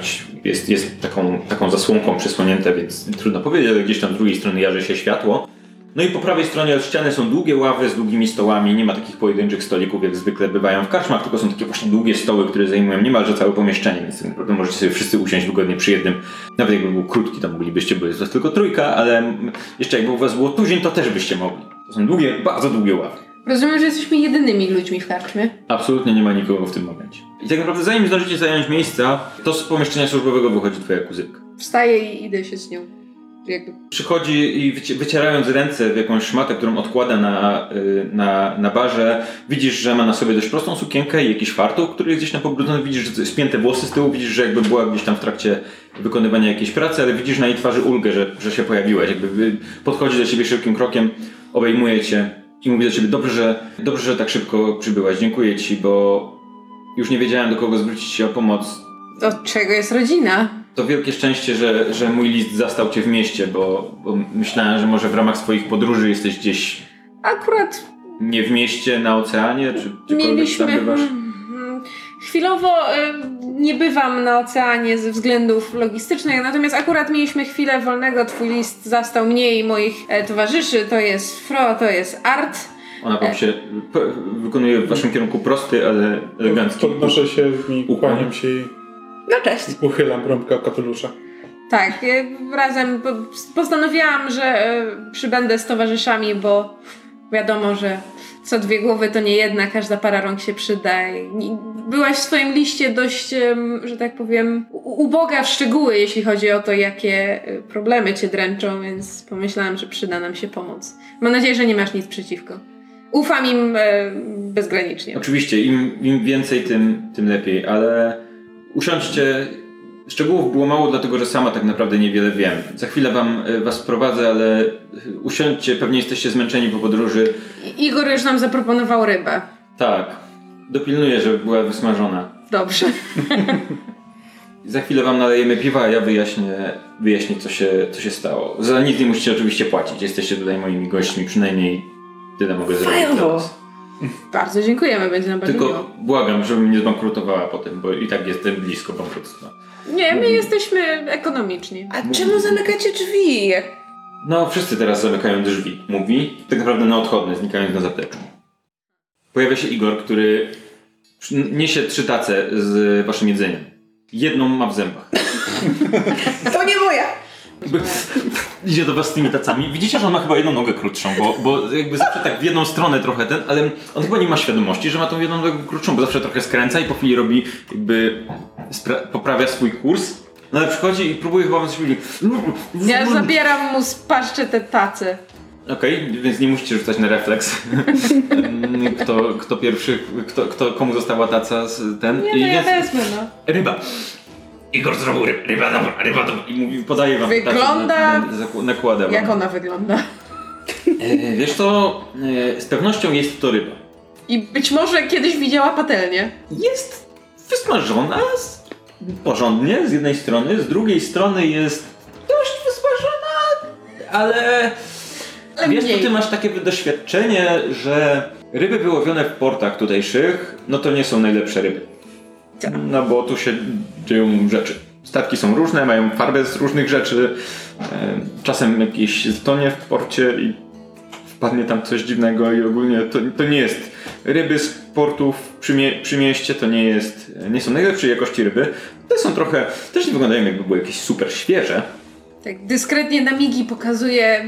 jest, jest taką, taką zasłonką przysłonięte, więc trudno powiedzieć, ale gdzieś tam z drugiej strony jarzy się światło. No i po prawej stronie od ściany są długie ławy z długimi stołami. Nie ma takich pojedynczych stolików, jak zwykle bywają w karczmach, tylko są takie właśnie długie stoły, które zajmują niemalże całe pomieszczenie, więc tak naprawdę możecie sobie wszyscy usiąść wygodnie przy jednym. Nawet jakby był krótki, to moglibyście, bo jest was tylko trójka, ale jeszcze jakby u was było tuzin, to też byście mogli. To są długie, bardzo długie ławy. Rozumiem, że jesteśmy jedynymi ludźmi w karczmie. Absolutnie nie ma nikogo w tym momencie. I tak naprawdę zanim zdążycie zająć miejsca, to z pomieszczenia służbowego wychodzi twoja kuzynka. Wstaję i idę się z nią. Jakby Przychodzi i wyci- wycierając ręce w jakąś szmatę, którą odkłada na, y, na, na barze, widzisz, że ma na sobie dość prostą sukienkę i jakiś fartuch, który jest gdzieś tam pobrudzony, widzisz że spięte włosy z tyłu, widzisz, że jakby była gdzieś tam w trakcie wykonywania jakiejś pracy, ale widzisz na jej twarzy ulgę, że, że się pojawiłeś. Jakby podchodzi do ciebie szybkim krokiem, obejmuje cię i mówi do ciebie, dobrze, że, dobrze, że tak szybko przybyłaś, dziękuję ci, bo już nie wiedziałem do kogo zwrócić się o pomoc. od czego jest rodzina? To wielkie szczęście, że, że mój list zastał cię w mieście, bo, bo myślałem, że może w ramach swoich podróży jesteś gdzieś Akurat nie w mieście, na oceanie, czy gdziekolwiek mieliśmy. tam bywasz. mm, Chwilowo y, nie bywam na oceanie ze względów logistycznych, natomiast akurat mieliśmy chwilę wolnego. Twój list zastał mnie i moich e, towarzyszy. To jest Fro, to jest Art. Ona wam się p- wykonuje w waszym kierunku prosty, ale elegancki. Podnoszę się i Ukłon. kłaniam się i No cześć. uchylam rąbka kapelusza. Tak, e, razem po- postanowiłam, że e, przybędę z towarzyszami, bo wiadomo, że co dwie głowy to nie jedna, każda para rąk się przyda. Byłaś w swoim liście dość, że tak powiem, uboga w szczegóły, jeśli chodzi o to, jakie e, problemy cię dręczą, więc pomyślałam, że przyda nam się pomoc. Mam nadzieję, że nie masz nic przeciwko. Ufam im e, bezgranicznie. Oczywiście, im, im więcej, tym, tym lepiej, ale usiądźcie. Szczegółów było mało, dlatego że sama tak naprawdę niewiele wiem. Za chwilę wam, e, was prowadzę, ale e, usiądźcie, pewnie jesteście zmęczeni po podróży. I- Igor już nam zaproponował rybę. Tak, dopilnuję, żeby była wysmażona. Dobrze. Za chwilę wam nalejemy piwa, a ja wyjaśnię, wyjaśnię co, się, co się stało. Za nic nie musicie oczywiście płacić. Jesteście tutaj moimi gośćmi, przynajmniej tyle mogę zrobić. Dla was. Bardzo dziękujemy, będzie nam bardzo miło. Tylko błagam, żebym nie zbankrutowała potem, bo i tak jestem blisko bankructwa. Nie, my jesteśmy ekonomiczni. A czemu zamykacie drzwi? No, wszyscy teraz zamykają drzwi, mówi. Tak naprawdę na odchodne, znikając na zapleczu. Pojawia się Igor, który niesie trzy tace z waszym jedzeniem. Jedną ma w zębach. To nie moja! Idzie do was z tymi tacami. Widzicie, że on ma chyba jedną nogę krótszą, bo, bo jakby zawsze tak w jedną stronę trochę ten, ale on chyba nie ma świadomości, że ma tą jedną nogę krótszą, bo zawsze trochę skręca i po chwili robi jakby poprawia swój kurs. No ale przychodzi i próbuje chyba coś powiedzieć. Ja zabieram mu z paszczy te tacy. Okej, więc nie musicie rzucać na refleks. kto, kto pierwszy, kto, kto, komu została taca ten. Nie, no ja więc, wezmę, no. ryba. Igor zrobił ryb, ryba, dobra, ryba, dobra. I mówi, podaje wam Wygląda- na- na- zaku- nakłada wam. Jak ona wygląda? E, wiesz to, e, z pewnością jest to ryba. I być może kiedyś widziała patelnię. Jest wysmażona z, porządnie z jednej strony, z drugiej strony jest dość wysmażona, ale... Ale Wiesz, mniej. to ty masz takie doświadczenie, że ryby wyłowione w portach tutejszych, no to nie są najlepsze ryby. No bo tu się dzieją rzeczy. Statki są różne, mają farbę z różnych rzeczy. E, Czasem jakieś ztonie w porcie i wpadnie tam coś dziwnego i ogólnie to, to nie jest ryby z portów przy, mie- przy mieście, to nie jest, nie są najlepszej jakości ryby. Te są trochę, też nie wyglądają jakby były jakieś super świeże, Tak dyskretnie na migi pokazuje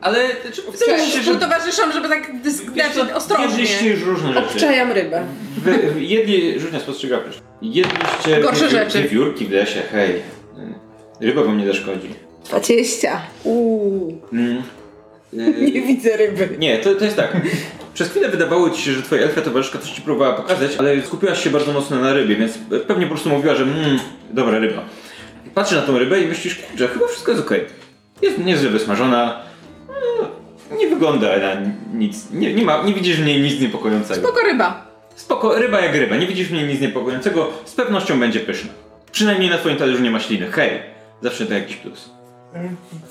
ale czy wydaje mi się, że współtowarzyszom, żeby tak dyskretnie, ostrożnie. Jedliście już różne rzeczy. Obczajam rybę. Wy, jedli, różnie spostrzegawczość. Jedliście Gorsze wiewiór- rzeczy. wiewiórki w lesie, hej. Ryba wam nie zaszkodzi. 20. Uuu. Mm. Nie widzę ryby. Nie, to, to jest tak. Przez chwilę wydawało ci się, że twoja elfia towarzyszka coś ci próbowała pokazać, ale skupiłaś się bardzo mocno na rybie, więc pewnie po prostu mówiła, że mmm, dobra ryba. Patrzysz na tą rybę i myślisz, że chyba wszystko jest okej. Jest niezłe wysmażona. No, Nie wygląda na nic. Nie, nie, ma, nie widzisz w niej nic niepokojącego. Spoko ryba. Spoko, ryba jak ryba. Nie widzisz w niej nic niepokojącego. Z pewnością będzie pyszna. Przynajmniej na twoim talerzu nie ma śliny. Hej, zawsze to jakiś plus.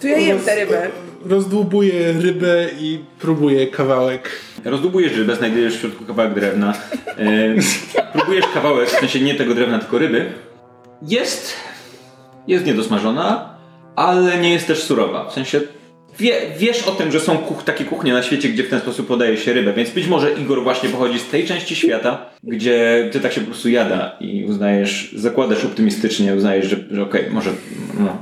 Tu ja jem tę rybę. Rozdłubuję rybę i próbuję kawałek. Rozdłubujesz rybę, znajdujesz w środku kawałek drewna. E, próbujesz kawałek, w sensie nie tego drewna, tylko ryby. Jest. Jest niedosmażona, ale nie jest też surowa. W sensie wie, wiesz o tym, że są kuch, takie kuchnie na świecie, gdzie w ten sposób podaje się rybę, więc być może Igor właśnie pochodzi z tej części świata, gdzie ty tak się po prostu jada i uznajesz, zakładasz optymistycznie, uznajesz, że, że okej, może, no,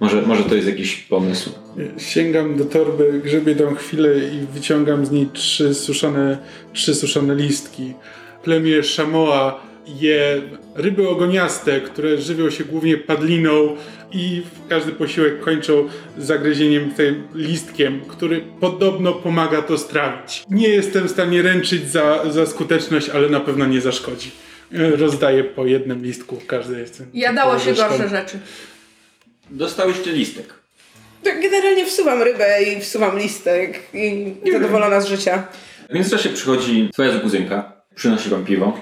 może, może to jest jakiś pomysł. Sięgam do torby, grzebię tam chwilę i wyciągam z niej trzy suszone, trzy suszone listki. Plemię Szamoa je ryby ogoniaste, które żywią się głównie padliną i w każdy posiłek kończą zagryzieniem tym listkiem, który podobno pomaga to strawić. Nie jestem w stanie ręczyć za, za skuteczność, ale na pewno nie zaszkodzi. Rozdaję po jednym listku, każdy jest. Jadało się łyżką. gorsze rzeczy. Dostałyście listek. To generalnie wsuwam rybę i wsuwam listek i zadowolona z życia. W międzyczasie przychodzi twoja kuzynka, przynosi wam piwo.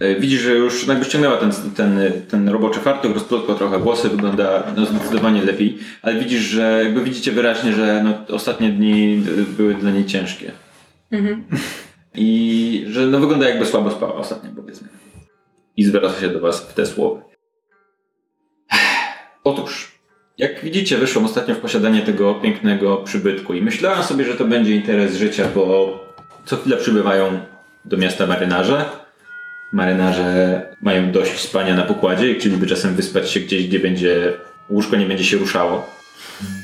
E, Widzisz, że już jakby ściągnęła ten, ten, ten roboczy fartuch, rozplotła trochę włosy, wygląda no, zdecydowanie lepiej, ale widzisz, że jakby widzicie wyraźnie, że no, ostatnie dni y, były dla niej ciężkie. I że no, wygląda jakby słabo spała ostatnio, powiedzmy. I zwraca się do was w te słowy. Otóż, jak widzicie, wyszłam ostatnio w posiadanie tego pięknego przybytku i myślałam sobie, że to będzie interes życia, bo co chwilę przybywają do miasta marynarze. Marynarze mają dość spania na pokładzie i chcieliby czasem wyspać się gdzieś, gdzie będzie łóżko nie będzie się ruszało.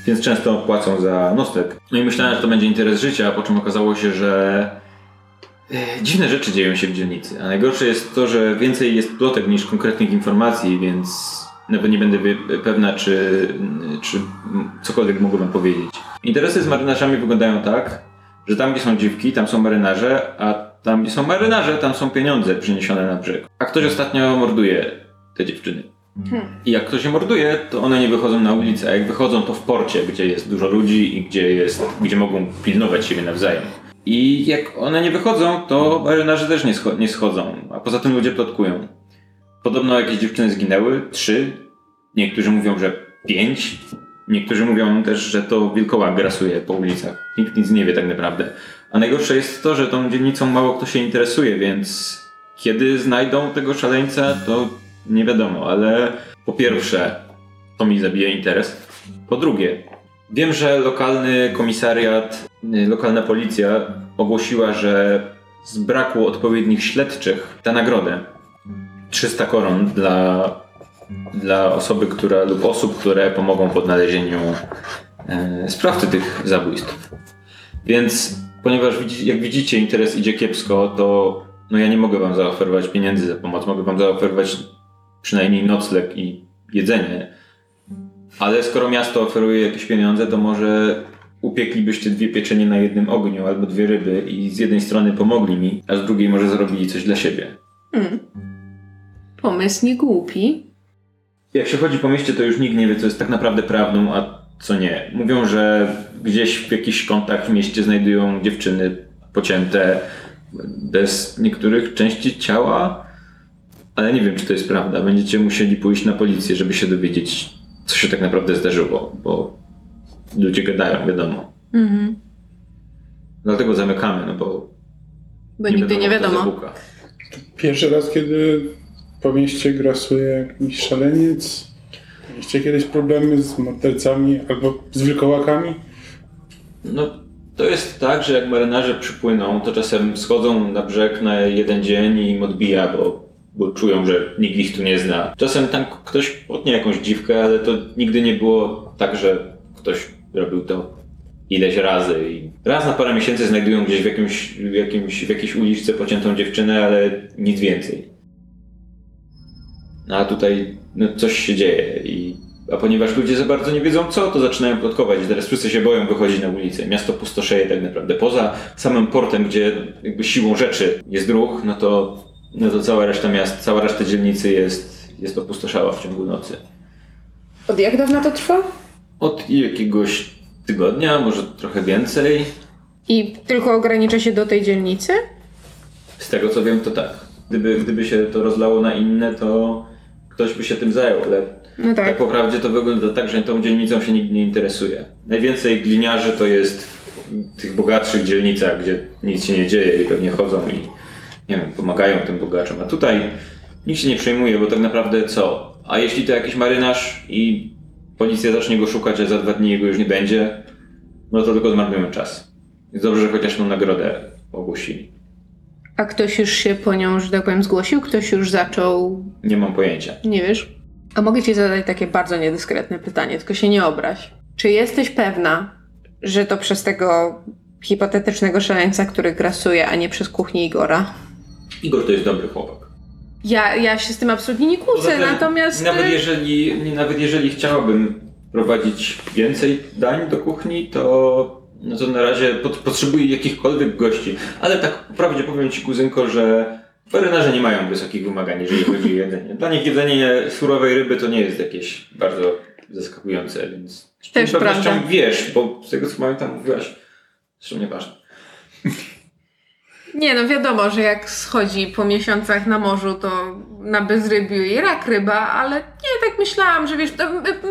Więc często płacą za nocleg. No i myślałem, że to będzie interes życia, po czym okazało się, że e, dziwne rzeczy dzieją się w dzielnicy. A najgorsze jest to, że więcej jest plotek niż konkretnych informacji, więc nawet nie będę pewna, czy, czy cokolwiek mogę powiedzieć. Interesy z marynarzami wyglądają tak, że tam, gdzie są dziwki, tam są marynarze, a tam, gdzie są marynarze, tam są pieniądze przyniesione na brzeg. A ktoś ostatnio morduje te dziewczyny. I jak ktoś je morduje, to one nie wychodzą na ulicę, a jak wychodzą, to w porcie, gdzie jest dużo ludzi i gdzie, jest, gdzie mogą pilnować siebie nawzajem. I jak one nie wychodzą, to marynarze też nie, scho- nie schodzą, a poza tym ludzie plotkują. Podobno jakieś dziewczyny zginęły, trzy, niektórzy mówią, że pięć, niektórzy mówią też, że to wilkołak grasuje po ulicach. Nikt nic nie wie tak naprawdę. A najgorsze jest to, że tą dzielnicą mało kto się interesuje, więc kiedy znajdą tego szaleńca, to nie wiadomo, ale po pierwsze, to mi zabija interes. Po drugie, wiem, że lokalny komisariat, y, lokalna policja ogłosiła, że z braku odpowiednich śledczych da nagrodę 300 koron dla, dla osoby, która lub osób, które pomogą w odnalezieniu e, sprawcy tych zabójstw. Więc ponieważ widzi, jak widzicie interes idzie kiepsko, to no ja nie mogę wam zaoferować pieniędzy za pomoc. Mogę wam zaoferować przynajmniej nocleg i jedzenie. Ale skoro miasto oferuje jakieś pieniądze, to może upieklibyście dwie pieczenie na jednym ogniu albo dwie ryby i z jednej strony pomogli mi, a z drugiej może zrobili coś dla siebie. Pomysł nie głupi. Jak się chodzi po mieście, to już nikt nie wie, co jest tak naprawdę prawdą, a co nie. Mówią, że gdzieś w jakichś kątach w mieście znajdują dziewczyny pocięte bez niektórych części ciała, ale nie wiem, czy to jest prawda. Będziecie musieli pójść na policję, żeby się dowiedzieć, co się tak naprawdę zdarzyło, bo ludzie gadają, wiadomo. Mhm. Dlatego zamykamy, no bo Bo nigdy nie wiadomo. Pierwszy raz, kiedy po mieście grasuje jakiś szaleniec. Mieliście kiedyś problemy z mordercami albo z wilkołakami? No, to jest tak, że jak marynarze przypłyną, to czasem schodzą na brzeg na jeden dzień i im odbija, bo, bo czują, że nikt ich tu nie zna. Czasem tam ktoś potnie jakąś dziwkę, ale to nigdy nie było tak, że ktoś robił to ileś razy. I raz na parę miesięcy znajdują gdzieś w, jakimś, w, jakimś, w jakiejś uliczce pociętą dziewczynę, ale nic więcej. No a tutaj no, coś się dzieje i a ponieważ ludzie za bardzo nie wiedzą co, to zaczynają plotkować teraz wszyscy się boją wychodzić na ulicę. Miasto pustoszeje tak naprawdę. Poza samym portem, gdzie jakby siłą rzeczy jest ruch, no to, no to cała reszta miast, cała reszta dzielnicy jest, jest opustoszała w ciągu nocy. Od jak dawna to trwa? Od jakiegoś tygodnia, może trochę więcej. I tylko ogranicza się do tej dzielnicy? Z tego co wiem, to tak. Gdyby, gdyby się to rozlało na inne, to ktoś by się tym zajął, ale No tak tak. po prawdzie to wygląda tak, że tą dzielnicą się nikt nie interesuje. Najwięcej gliniarzy to jest w tych bogatszych dzielnicach, gdzie nic się nie dzieje i pewnie chodzą i nie wiem, pomagają tym bogaczom. A tutaj nikt się nie przejmuje, bo tak naprawdę co? A jeśli to jakiś marynarz i policja zacznie go szukać, a za dwa dni jego już nie będzie, no to tylko zmarnujemy czas. Jest dobrze, że chociaż tą nagrodę ogłosili. A ktoś już się po nią, że tak powiem, zgłosił? Ktoś już zaczął... Nie mam pojęcia. Nie wiesz? A mogę ci zadać takie bardzo niedyskretne pytanie, tylko się nie obraź. Czy jesteś pewna, że to przez tego hipotetycznego szaleńca, który grasuje, a nie przez kuchnię Igora? Igor to jest dobry chłopak. Ja, ja się z tym absolutnie nie Poza kłócę, tym, natomiast... Nawet y, jeżeli, nawet jeżeli chciałabym prowadzić więcej dań do kuchni, to, no to na razie pot, potrzebuję jakichkolwiek gości. Ale tak prawdzie powiem Ci, kuzynko, że marynarze nie mają wysokich wymagań, jeżeli chodzi o jedzenie. Dla nich jedzenie surowej ryby to nie jest jakieś bardzo zaskakujące, więc z pewnością prawda. wiesz, bo z tego co pamiętam mówiłaś, zresztą nieważne. Nie, no wiadomo, że jak schodzi po miesiącach na morzu, to na bezrybiu i rak ryba, ale nie, tak myślałam, że wiesz,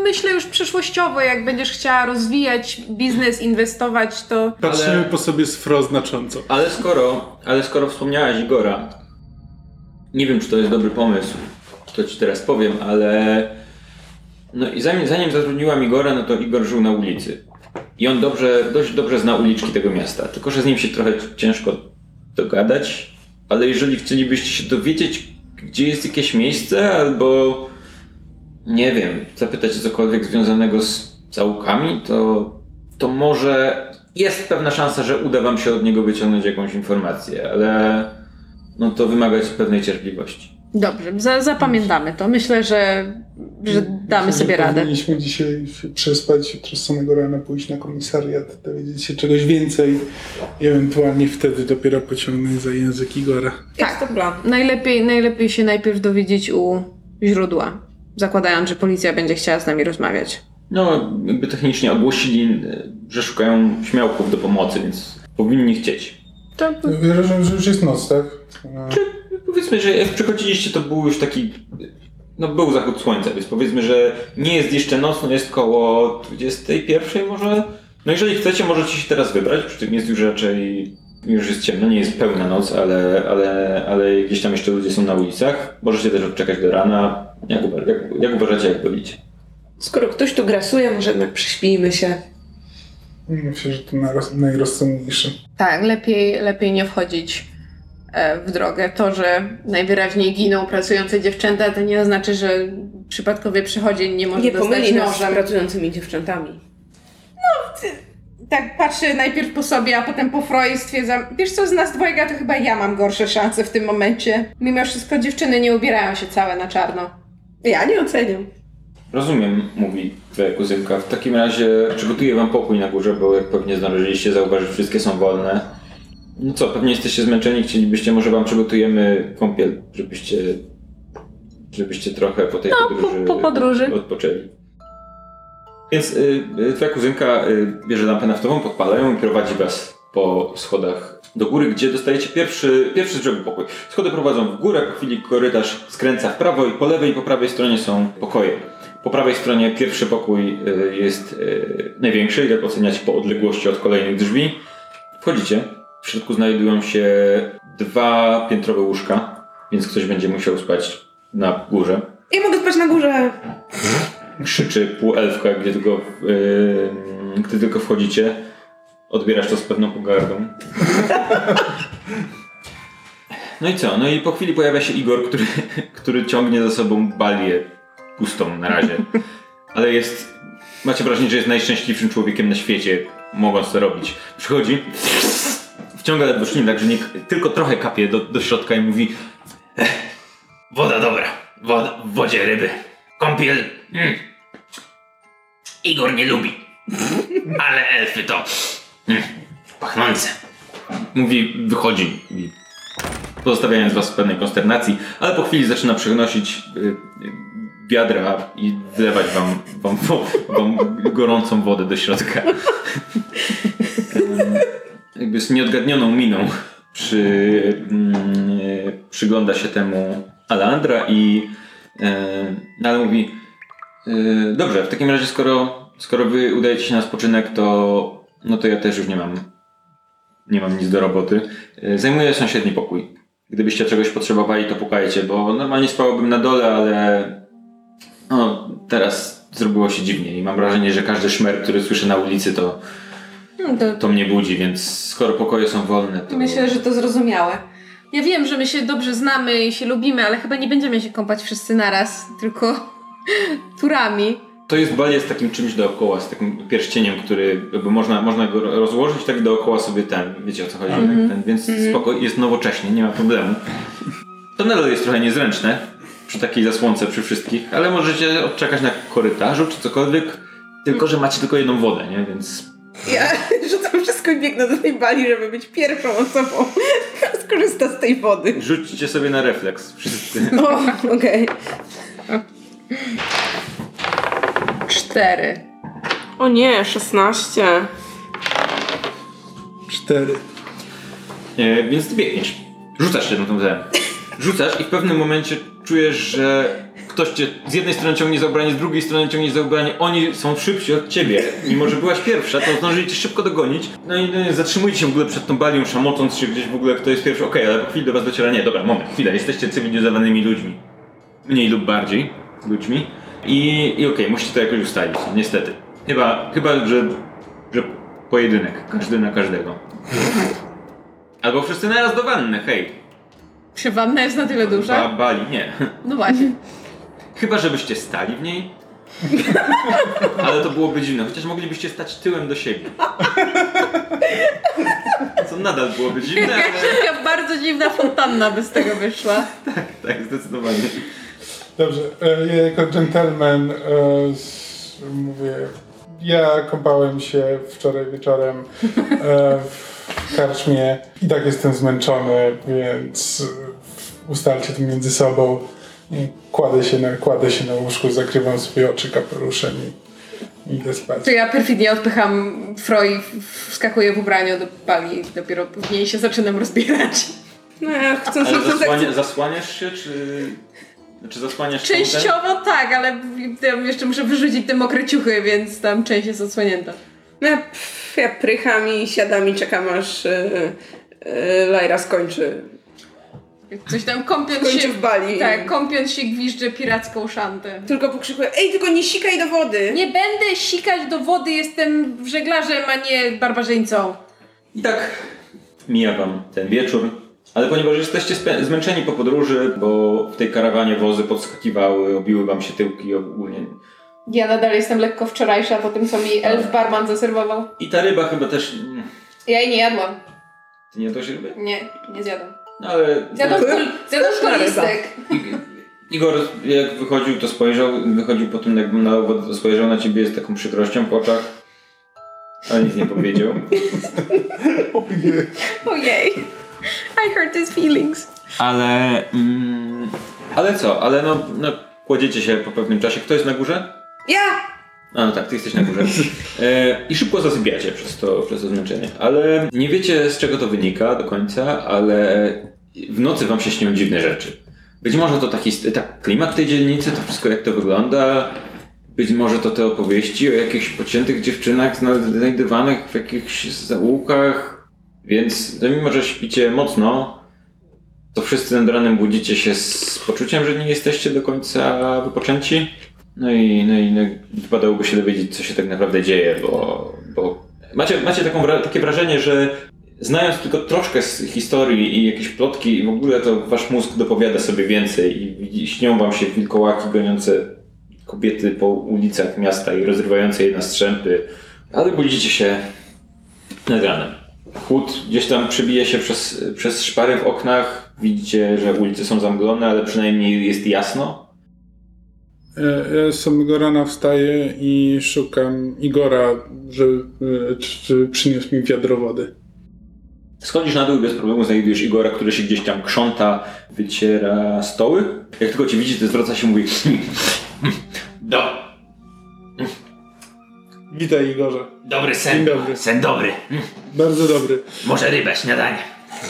myślę już przyszłościowo, jak będziesz chciała rozwijać biznes, inwestować, to Patrzymy Ale- po sobie z fro znacząco. Ale skoro, ale skoro wspomniałaś Igora, nie wiem, czy to jest dobry pomysł, to ci teraz powiem, ale no i zanim, zanim zatrudniłam Igora, no to Igor żył na ulicy. I on dobrze, dość dobrze zna uliczki tego miasta, tylko że z nim się trochę ciężko dogadać, ale jeżeli chcielibyście się dowiedzieć, gdzie jest jakieś miejsce, albo nie wiem, zapytać o cokolwiek związanego z zaułkami, to, to może jest pewna szansa, że uda wam się od niego wyciągnąć jakąś informację, ale no to wymagać pewnej cierpliwości. Dobrze, za, zapamiętamy to. Myślę, że, że damy Myślę, sobie że radę. Powinniśmy dzisiaj się przespać, jutro z samego rana pójść na komisariat, dowiedzieć się czegoś więcej i ewentualnie wtedy dopiero pociągnąć za język Igora. Tak, to plan. Najlepiej, najlepiej się najpierw dowiedzieć u źródła, zakładając, że policja będzie chciała z nami rozmawiać. No, jakby technicznie ogłosili, że szukają śmiałków do pomocy, więc powinni chcieć. To Ja rozumiem, że już jest noc, tak? Powiedzmy, że jak przychodziliście, to był już taki. No, był zachód słońca, więc powiedzmy, że nie jest jeszcze noc, no jest koło 21 może. No, jeżeli chcecie, możecie się teraz wybrać, przy tym jest już raczej. Już jest ciemno, nie jest pełna noc, ale, ale, ale gdzieś tam jeszcze ludzie są na ulicach. Możecie też odczekać do rana. Jak, jak, jak uważacie, jak wolicie? Skoro ktoś tu grasuje, może jednak prześpijmy się. Myślę, że to najroz- najrozsądniejsze. tak, lepiej, lepiej nie wchodzić e, w drogę. To, że najwyraźniej giną pracujące dziewczęta, to nie oznacza, że przypadkowy przechodzień nie może Nie dostać z nożem. pracującymi dziewczętami. Tak patrzę najpierw po sobie, a potem po i stwierdzam, wiesz co, z nas dwojga to chyba ja mam gorsze szanse w tym momencie. Mimo wszystko dziewczyny nie ubierają się całe na czarno. Ja nie oceniam. Rozumiem, mówi twoja kuzynka. W takim razie przygotuję wam pokój na górze, bo jak pewnie zdążyliście zauważyć, wszystkie są wolne. No co, pewnie jesteście zmęczeni, chcielibyście, może wam przygotujemy kąpiel, żebyście, żebyście trochę po tej No, po- podróży, po podróży. odpoczęli. Więc y, y, twoja kuzynka y, bierze lampę naftową, podpala ją i prowadzi was po schodach do góry, gdzie dostajecie pierwszy, pierwszy z brzegu pokój. Schody prowadzą w górę, po chwili korytarz skręca w prawo i po lewej i po prawej stronie są pokoje. Po prawej stronie pierwszy pokój y, jest y, największy, jak oceniacie po odległości od kolejnych drzwi. Wchodzicie. W środku znajdują się dwa piętrowe łóżka, więc ktoś będzie musiał spać na górze. Ja mogę spać na górze. Krzyczy półelfka, gdy tylko, yy, gdy tylko wchodzicie. Odbierasz to z pewną pogardą. No i co? No i po chwili pojawia się Igor, który, który ciągnie za sobą balię pustą na razie. Ale jest... Macie wrażenie, że jest najszczęśliwszym człowiekiem na świecie, mogąc to robić. Przychodzi, wciąga ledwo szlin, że nie, tylko trochę kapie do, do środka i mówi "Ech, Woda dobra, Woda, w wodzie ryby, kąpiel. Mm. Igor nie lubi, ale elfy to mm, pachnące. Mówi, wychodzi, i pozostawiając was w pewnej konsternacji, ale po chwili zaczyna przynosić y, y, wiadra i wlewać wam, wam, wam gorącą wodę do środka. Jakby z nieodgadnioną miną przy, mm, przygląda się temu Alandra i no ale mówi e, dobrze, w takim razie skoro, skoro wy udajecie się na spoczynek, to no to ja też już nie mam nie mam nic do roboty. E, Zajmuję sąsiedni pokój. Gdybyście czegoś potrzebowali, to pukajcie, bo normalnie spałbym na dole, ale no teraz zrobiło się dziwnie i mam wrażenie, że każdy szmer, który słyszę na ulicy, to, No to to mnie budzi, więc skoro pokoje są wolne, to... myślę, że to zrozumiałe. Ja wiem, że my się dobrze znamy i się lubimy, ale chyba nie będziemy się kąpać wszyscy naraz, tylko turami. To jest bal jest takim czymś dookoła, z takim pierścieniem, który jakby można, można go rozłożyć tak dookoła sobie ten, wiecie o co chodzi, Mhm. ten, więc spoko, jest nowocześnie, nie ma problemu. To nadal jest trochę niezręczne przy takiej zasłonce przy wszystkich, ale możecie odczekać na korytarzu czy cokolwiek, tylko że macie tylko jedną wodę, nie, więc Ja rzucam wszystko i biegnę do tej bali, żeby być pierwszą osobą, która skorzysta z tej wody. rzućcie sobie na refleks wszyscy. O, okej. Cztery. O nie, 16. Cztery. E, więc ty biegniesz. Rzucasz się na tą wodę. Rzucasz i w pewnym momencie czujesz, że ktoś cię z jednej strony ciągnie za ubranie, z drugiej strony ciągnie za ubranie. Oni są szybsi od ciebie. Mimo, że byłaś pierwsza, to zdążyli cię szybko dogonić. No i no, zatrzymujecie się w ogóle przed tą balią, szamocąc się gdzieś w ogóle, kto jest pierwszy. Okej, ale po chwili do was dociera. Nie, dobra, moment, chwila. Jesteście cywilizowanymi ludźmi. Mniej lub bardziej ludźmi. I, i okej, musicie to jakoś ustalić. Niestety. Chyba, chyba że, że pojedynek. Każdy na każdego. Albo wszyscy naraz do wanny, hej. Czy wanna jest na tyle Ba, duża? bali, nie. No właśnie. Chyba, żebyście stali w niej. Ale to byłoby dziwne, chociaż moglibyście stać tyłem do siebie. Co nadal byłoby dziwne, ale Taka bardzo dziwna fontanna by z tego wyszła. tak, zdecydowanie. Dobrze, e, ja jako gentleman e, mówię, ja kąpałem się wczoraj wieczorem e, w karczmie i tak jestem zmęczony, więc e, ustalcie to między sobą. I Kładę się, na, kładę się na łóżku, zakrywam sobie oczy kapeluszem i idę spać. To ja perfidnie odpycham Froj, wskakuję w ubraniu do pali i dopiero później się zaczynam rozbierać. No ja chcę Ale sobie zasłania, zasłaniasz się, czy... Czy zasłaniasz kątem? Częściowo tak, ale jeszcze muszę wyrzucić te mokre ciuchy, więc tam część jest odsłonięta. No ja, pff, ja prycham i siadam i czekam aż e, Lajra skończy. Coś tam kąpiąc się... w bali. Tak, kąpiąc się gwizdże piracką szantę. Tylko pokrzykuję, ej, tylko nie sikaj do wody! Nie będę sikać do wody, jestem żeglarzem, a nie barbarzyńcą. I tak mija wam ten wieczór. Ale ponieważ jesteście zmęczeni po podróży, bo w tej karawanie wozy podskakiwały, obiły wam się tyłki ogólnie. Ja nadal jestem lekko wczorajsza po tym, co mi elf barman zaserwował. I ta ryba chyba też... Ja jej nie jadłam. Ty nie jadłeś ryby? Nie, nie zjadłam. No ale... Kulistek. I- Igor jak wychodził to spojrzał, wychodził po tym jak na spojrzał na ciebie z taką przykrością w oczach. Ale nic nie powiedział. Ojej. Ojej. I hurt his feelings. Ale... Mm, ale co? Ale no, no kładziecie się po pewnym czasie. Kto jest na górze? Ja! A no tak, ty jesteś na górze. E, I szybko zasypiacie przez to, przez to zmęczenie. Ale nie wiecie z czego to wynika do końca, ale w nocy wam się śnią dziwne rzeczy. Być może to taki tak, klimat tej dzielnicy, to wszystko jak to wygląda. Być może to te opowieści o jakichś pociętych dziewczynach znajdywanych w jakichś zaułkach. Więc no mimo, że śpicie mocno, to wszyscy nad ranem budzicie się z poczuciem, że nie jesteście do końca wypoczęci. No i, no i no, wypadałoby się dowiedzieć, co się tak naprawdę dzieje, bo, bo macie, macie taką, takie wrażenie, że znając tylko troszkę z historii i jakieś plotki i w ogóle, to wasz mózg dopowiada sobie więcej i widzi- śnią wam się wilkołaki goniące kobiety po ulicach miasta i rozrywające je na strzępy, ale budzicie się nad ranem. Chłód gdzieś tam przebija się przez, przez szpary w oknach, widzicie, że ulice są zamglone, ale przynajmniej jest jasno. E, Ja z samego rana wstaję i szukam Igora, że, e, czy, przyniósł mi wiadro wody. Schodzisz na dół i bez problemu znajdujesz Igora, który się gdzieś tam krząta, wyciera stoły. Jak tylko cię widzi, to zwraca się i mówi Do, Witaj Igorze. Dobry sen. Dobry. Sen dobry. Bardzo dobry. Może rybę, śniadanie.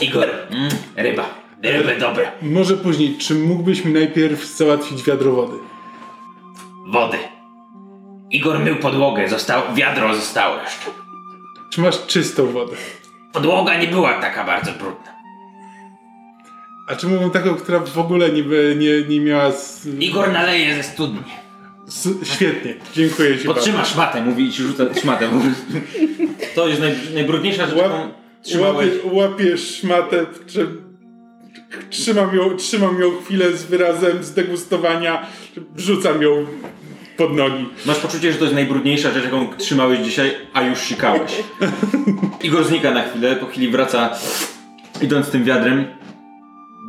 Igor, mm, ryba. Ryby dobre. Może później, czy mógłbyś mi najpierw załatwić wiadro wody? Wody. Igor mył podłogę, został, wiadro zostało jeszcze. Czy masz czystą wodę? Podłoga nie była taka bardzo brudna. A czy mówię taką, która w ogóle nie, by- nie, nie miała... Z... Igor naleje ze studni. S- świetnie, dziękuję ci Podtrzymasz szmatę, mówi i ci rzuca szmatę. To jest naj, najbrudniejsza rzecz, Łap- jaką trzymałeś. Łapie, łapiesz szmatę, trze- trzymam ją, trzymam ją chwilę z wyrazem zdegustowania, wrzucam ją pod nogi. Masz poczucie, że to jest najbrudniejsza rzecz, jaką trzymałeś dzisiaj, a już sikałeś. Igor znika na chwilę, po chwili wraca, idąc tym wiadrem.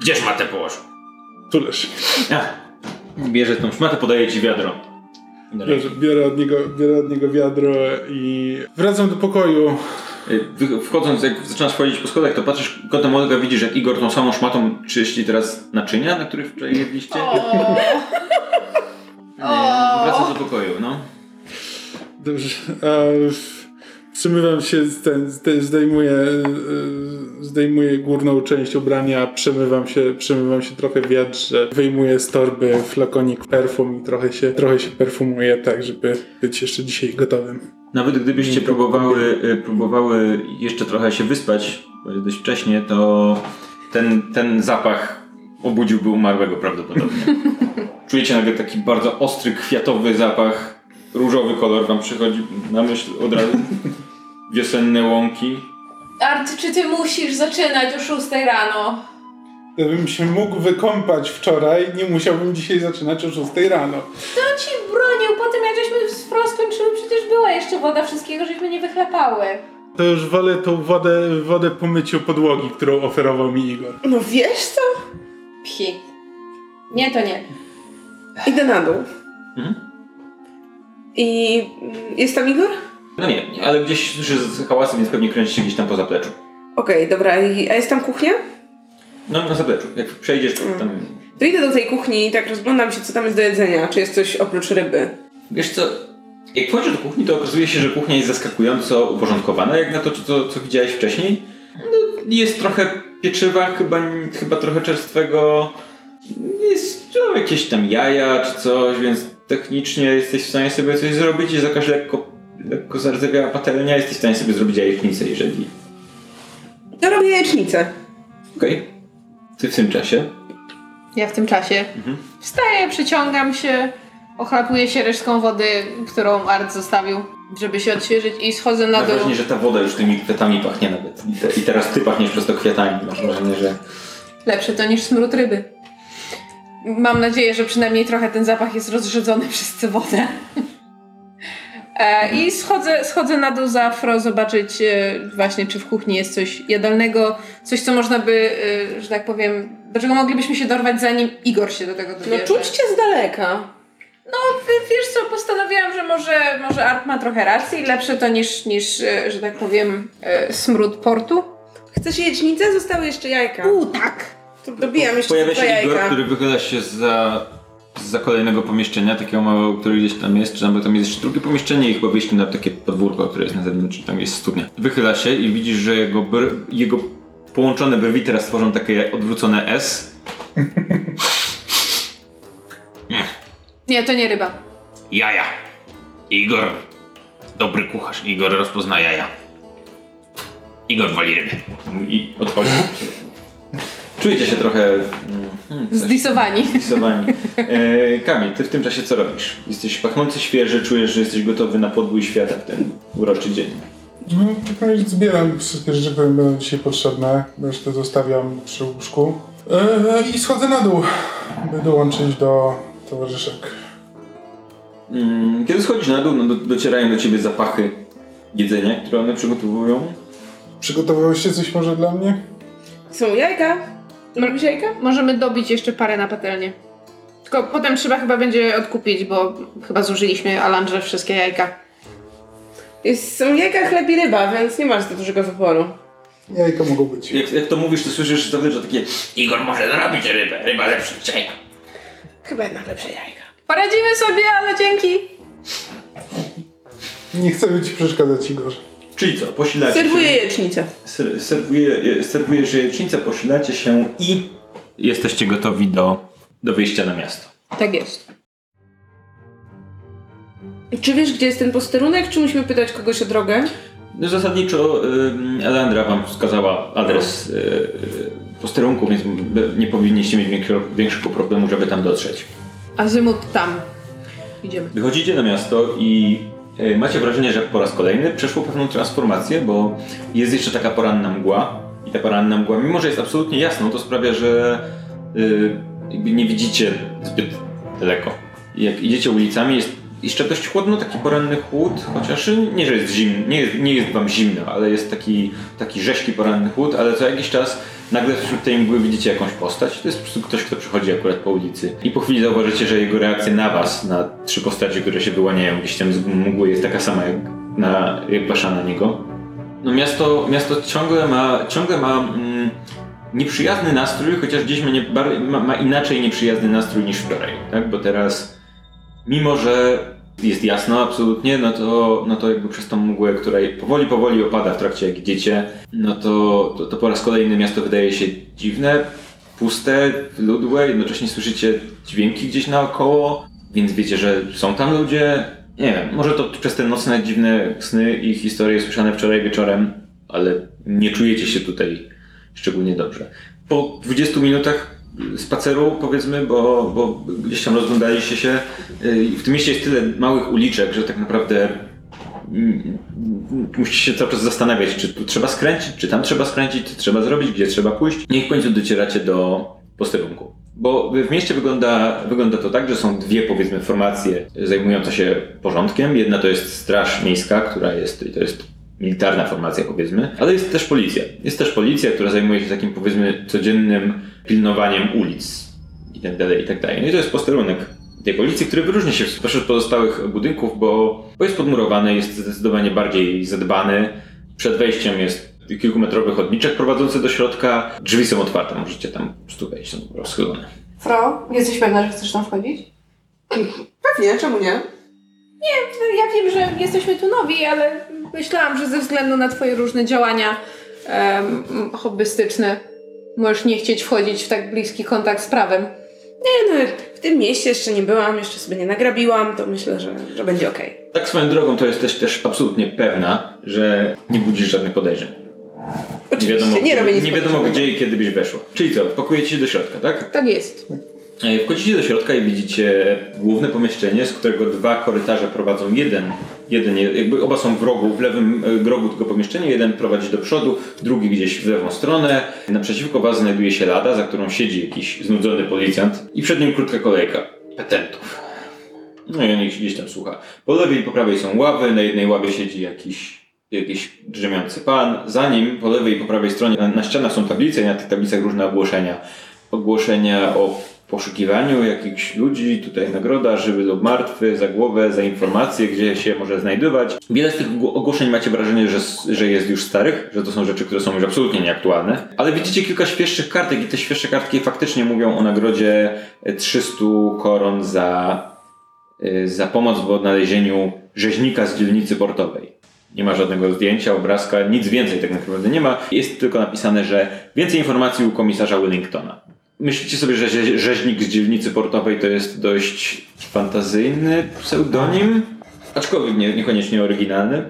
Gdzie szmatę położył? Tulesz. Ach, bierze tą szmatę, podaje ci wiadro. Biorę, biorę, od niego, biorę od niego wiadro i wracam do pokoju. Wchodząc, jak zaczynasz wchodzić po schodach, to patrzysz kątem oka, widzisz, jak Igor tą samą szmatą czyści teraz naczynia, na których wczoraj jedliście. O. Wracasz do pokoju, no. Dobrze. E, przemywam się, ten, ten, zdejmuję, e, zdejmuję górną część ubrania, przemywam się, przemywam się trochę w wiatrze, wyjmuję z torby flakonik perfum i trochę się, trochę się perfumuję, tak, żeby być jeszcze dzisiaj gotowym. Nawet gdybyście próbowały, y, próbowały jeszcze trochę się wyspać, bo jest dość wcześnie, to ten, ten zapach obudziłby umarłego prawdopodobnie. Czujecie nagle taki bardzo ostry, kwiatowy zapach, różowy kolor wam przychodzi na myśl od razu. Wiosenne łąki. Art, czy ty musisz zaczynać o 6 rano? Gdybym się mógł wykąpać wczoraj, nie musiałbym dzisiaj zaczynać o 6 rano. Kto ci bronił po tym, jak żeśmy z Fro skończyły? Przecież była jeszcze woda, wszystkiego żeśmy nie wychlapały. To już wolę tą wodę, wodę po myciu podłogi, którą oferował mi Igor. No wiesz co? Pchi. Nie, to nie. Idę na dół. Mhm. I jest tam Igor? No nie, nie, ale gdzieś słyszę z hałasem, więc pewnie kręci się gdzieś tam po zapleczu. Okej, dobra. I, a jest tam kuchnia? No na zapleczu. Jak przejdziesz, to tam... To idę do tej kuchni i tak rozglądam się, co tam jest do jedzenia. Czy jest coś oprócz ryby? Wiesz co, jak wchodzisz do kuchni, to okazuje się, że kuchnia jest zaskakująco uporządkowana, jak na to, co, co widziałeś wcześniej. No, jest trochę pieczywa, chyba, chyba trochę czerstwego. Jest no, jakieś tam jaja czy coś, więc technicznie jesteś w stanie sobie coś zrobić. Jest jakaś lekko, lekko zardzewiała patelnia, jesteś w stanie sobie zrobić jajecznicę, jeżeli... To robię jajecznicę. Okej. Ty w tym czasie Ja w tym czasie wstaję, przyciągam się, ochlapuję się resztką wody, którą Art zostawił, żeby się odświeżyć i schodzę na dół. wrażenie, że ta woda już tymi kwiatami pachnie nawet. I, te, I teraz ty pachniesz przez to kwiatami. Masz wrażenie, że... Lepsze to niż smród ryby. Mam nadzieję, że przynajmniej trochę ten zapach jest rozrzedzony przez tę wodę. E, I schodzę, schodzę na dół za Fro zobaczyć e, właśnie, czy w kuchni jest coś jadalnego, coś, co można by, e, że tak powiem, do czego moglibyśmy się dorwać, zanim Igor się do tego No dobierze. czuć cię z daleka. No, wiesz co, postanowiłam, że może, może Art ma trochę racji, lepsze to niż, niż że tak powiem, smród portu. Chcesz jajecznicę? Zostały jeszcze jajka. U, tak! To dobijam jeszcze Pojawia się jajka. Igor, który wychyla się za, za kolejnego pomieszczenia, takiego małego, który gdzieś tam jest, czy tam, bo tam jest jeszcze drugie pomieszczenie i chyba wyjście na takie podwórko, które jest na zewnątrz, tam jest studnia. Wychyla się i widzisz, że jego, br- jego połączone brwi teraz tworzą takie odwrócone S. Nie, to nie ryba. Jaja. Igor. Dobry kucharz. Igor rozpozna jaja. Igor wali ryby. i odchodzi. Czujecie się trochę... Mm, coś- Zdisowani. Zdisowani. E, Kamil, ty w tym czasie co robisz? Jesteś pachnący świeży, czujesz, że jesteś gotowy na podbój świata w ten uroczy dzień. No, jak zbieram wszystkie rzeczy, które będą dzisiaj potrzebne. Resztę zostawiam przy łóżku. E, I schodzę na dół, by dołączyć do towarzyszek. Mm, Kiedy schodzisz na dół, no, do, docierają do ciebie zapachy jedzenia, które one przygotowują. Przygotowałyście coś może dla mnie? Są jajka? Robisz jajka? Możemy dobić jeszcze parę na patelnię. Tylko potem trzeba chyba będzie odkupić, bo chyba zużyliśmy Alandrze wszystkie jajka. Jest, są jajka, chleb i ryba, więc nie masz za dużego wyboru. Jajka mogą być. Jak, jak to mówisz, to słyszysz za że takie Igor może zrobić rybę. Ryba lepsza niż jaja. Chyba jednak lepsze jajka. Poradzimy sobie, ale dzięki! Nie chcemy ci przeszkadzać, Igor. Czyli co, posilacie Serwuję się, jajecznicę. ser, serwuje, serwujesz jajecznicę, posilacie się i jesteście gotowi do, do wyjścia na miasto. Tak jest. Czy wiesz, gdzie jest ten posterunek, czy musimy pytać kogoś o drogę? No zasadniczo y, Elandra wam wskazała adres y, y, posterunku, więc nie powinniście mieć większego, większego problemu, żeby tam dotrzeć. Azymut tam. Idziemy. Wychodzicie na miasto i macie wrażenie, że po raz kolejny przeszło pewną transformację, bo jest jeszcze taka poranna mgła. I ta poranna mgła, mimo że jest absolutnie jasno, to sprawia, że y, jakby nie widzicie zbyt daleko. Jak idziecie ulicami, jest jeszcze dość chłodno, taki poranny chłód, chociaż nie, że jest zimny, nie jest, nie jest wam zimno, ale jest taki, taki rzeźki poranny chłód, ale co jakiś czas nagle wśród tej mgły widzicie jakąś postać. To jest po prostu ktoś, kto przychodzi akurat po ulicy. I po chwili zauważycie, że jego reakcja na was, na trzy postacie, które się wyłaniają gdzieś tam z mgły jest taka sama jak, na, jak wasza na niego. No miasto, miasto ciągle ma, ciągle ma mm, nieprzyjazny nastrój, chociaż gdzieś ma, nie, ma, ma inaczej nieprzyjazny nastrój niż wczoraj, tak? Bo teraz, mimo że jest jasno absolutnie, no to, no to jakby przez tą mgłę, która powoli, powoli opada w trakcie jak idziecie, no to, to, to po raz kolejny miasto wydaje się dziwne, puste, ludłe, jednocześnie słyszycie dźwięki gdzieś naokoło, więc wiecie, że są tam ludzie. Nie wiem, może to przez te nocne dziwne sny i historie słyszane wczoraj wieczorem, ale nie czujecie się tutaj szczególnie dobrze. Po 20 minutach spaceru, powiedzmy, bo, bo gdzieś tam rozglądaliście się, yy, w tym mieście jest tyle małych uliczek, że tak naprawdę mm, musicie się cały czas zastanawiać, czy tu trzeba skręcić, czy tam trzeba skręcić, co trzeba zrobić, gdzie trzeba pójść. Niech w końcu docieracie do posterunku. Bo w mieście wygląda, wygląda to tak, że są dwie powiedzmy formacje zajmujące się porządkiem. Jedna to jest Straż Miejska, która jest, to jest militarna formacja powiedzmy, ale jest też policja. Jest też policja, która zajmuje się takim powiedzmy codziennym pilnowaniem ulic i tak dalej, i tak dalej. No i to jest posterunek tej policji, który wyróżnia się spośród pozostałych budynków, bo, bo jest podmurowany, jest zdecydowanie bardziej zadbany. Przed wejściem jest kilkumetrowy chodniczek prowadzący do środka. Drzwi są otwarte, możecie tam po prostu wejść, są rozchylone. Fro, jesteś pewna, że chcesz tam wchodzić? Pewnie, czemu nie? No, ja wiem, że jesteśmy tu nowi, ale myślałam, że ze względu na twoje różne działania em, hobbystyczne możesz nie chcieć wchodzić w tak bliski kontakt z prawem. Nie no, w tym mieście jeszcze nie byłam, jeszcze sobie nie nagrabiłam, to myślę, że, że będzie okej. Tak swoją drogą to jesteś też absolutnie pewna, że nie budzisz żadnych podejrzeń. Nie Oczywiście, wiadomo, nie robię nic nie wiadomo gdzie i kiedy byś weszła. Czyli co, wpakujecie się do środka, tak? Tak jest. E, Wchodzicie do środka i widzicie główne pomieszczenie, z którego dwa korytarze prowadzą jeden, jeden jakby oba są w rogu, w lewym e, rogu tego pomieszczenia, jeden prowadzi do przodu, drugi gdzieś w lewą stronę. Naprzeciwko was znajduje się lada, za którą siedzi jakiś znudzony policjant i przed nim krótka kolejka petentów. No i on gdzieś tam słucha. Po lewej i po prawej są ławy, na jednej ławie siedzi jakiś, jakiś drzemiący pan. Za nim, po lewej i po prawej stronie, na, na ścianach są tablice i na tych tablicach różne ogłoszenia. Ogłoszenia o poszukiwaniu jakichś ludzi, tutaj nagroda, żywy lub martwy, za głowę, za informacje, gdzie się może znajdować. Wiele z tych ogło- ogłoszeń macie wrażenie, że, że jest już starych, że to są rzeczy, które są już absolutnie nieaktualne. Ale widzicie kilka świeższych kartek i te świeższe kartki faktycznie mówią o nagrodzie e, 300 koron za y, za pomoc w odnalezieniu rzeźnika z dzielnicy portowej. Nie ma żadnego zdjęcia, obrazka, nic więcej tak naprawdę nie ma. Jest tylko napisane, że więcej informacji u komisarza Wellingtona. Myślicie sobie, że rze- rzeźnik z dzielnicy portowej to jest dość fantazyjny pseudonim, aczkolwiek nie, niekoniecznie oryginalny.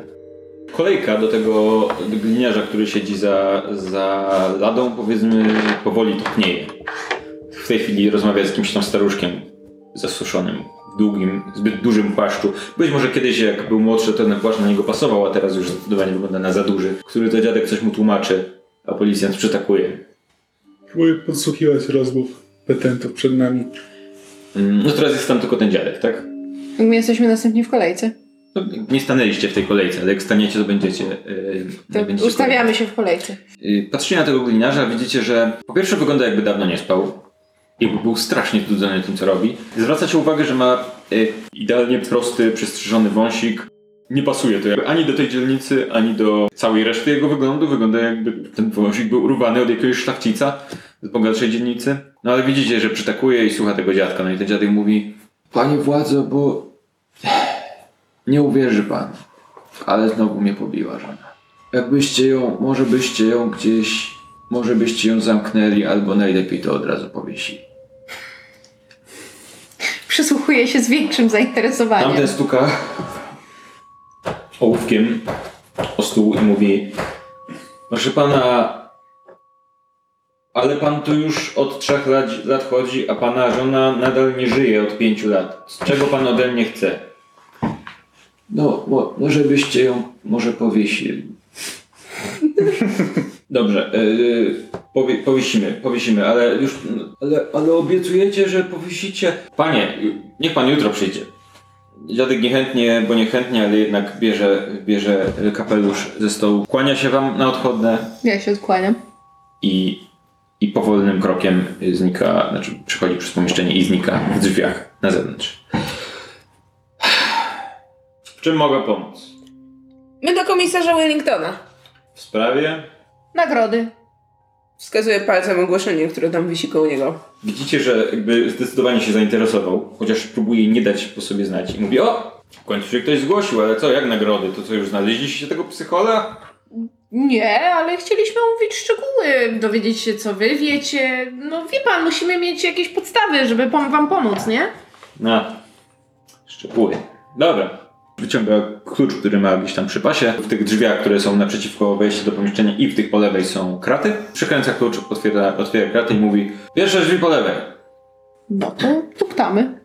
Kolejka do tego gliniarza, który siedzi za, za ladą, powiedzmy, powoli topnieje. W tej chwili rozmawia z jakimś tam staruszkiem zasuszonym, w długim, zbyt dużym płaszczu. Być może kiedyś, jak był młodszy, to ten płaszcz na niego pasował, a teraz już zdecydowanie wygląda na za duży, który to dziadek coś mu tłumaczy, a policjant przytakuje. Próbuję podsłuchiwać rozmów petentów przed nami. Mm, No teraz jest tam tylko ten dziadek, tak? My jesteśmy następnie w kolejce. No, nie stanęliście w tej kolejce, ale jak staniecie, to będziecie. Yy, To będziecie ustawiamy się w kolejce. Yy, Patrzycie na tego gliniarza, widzicie, że po pierwsze wygląda jakby dawno nie spał. Jakby był strasznie znudzony tym, co robi. Zwracacie uwagę, że ma yy, idealnie prosty, przystrzyżony wąsik. Nie pasuje to jakby ani do tej dzielnicy, ani do całej reszty jego wyglądu. Wygląda jakby ten wąsik był urwany od jakiegoś szlachcica z bogatszej dzielnicy. No ale widzicie, że przytakuje i słucha tego dziadka. No i ten dziadek mówi Panie władzo, bo nie uwierzy pan, ale znowu mnie pobiła żona. Jakbyście ją, może byście ją gdzieś, może byście ją zamknęli, albo najlepiej to od razu powiesili. Przysłuchuję się z większym zainteresowaniem. Tamten stuka ołówkiem o stół i mówi Proszę pana, ale pan tu już od trzech lat, lat chodzi, a pana żona nadal nie żyje od pięciu lat. Z czego pan ode mnie chce? No, mo, no żebyście ją może powiesili. Dobrze, yy, powie, powiesimy, powiesimy, ale już... Ale, ale obiecujecie, że powiesicie? Panie, niech pan jutro przyjdzie. Dziadek niechętnie, bo niechętnie, ale jednak bierze, bierze kapelusz ze stołu. Kłania się wam na odchodne Ja się skłaniam. i, i powolnym krokiem znika, znaczy przychodzi przez pomieszczenie i znika w drzwiach na zewnątrz. W czym mogę pomóc? My do komisarza Wellingtona. W sprawie? Nagrody. Wskazuje palcem ogłoszenie, które tam wisi koło niego. Widzicie, że jakby zdecydowanie się zainteresował, chociaż próbuje nie dać po sobie znać i mówi, o, w końcu się ktoś zgłosił, ale co, jak nagrody? To co, już znaleźliście tego psychola? Nie, ale chcieliśmy omówić szczegóły, dowiedzieć się, co wy wiecie. No wie pan, musimy mieć jakieś podstawy, żeby pom- wam pomóc, nie? Na, szczegóły. Dobra. Wyciąga klucz, który ma gdzieś tam przy pasie. W tych drzwiach, które są naprzeciwko wejścia do pomieszczenia i w tych po lewej są kraty. Przykręca klucz, otwiera, otwiera kraty i mówi Pierwsze drzwi po lewej. No to pukamy.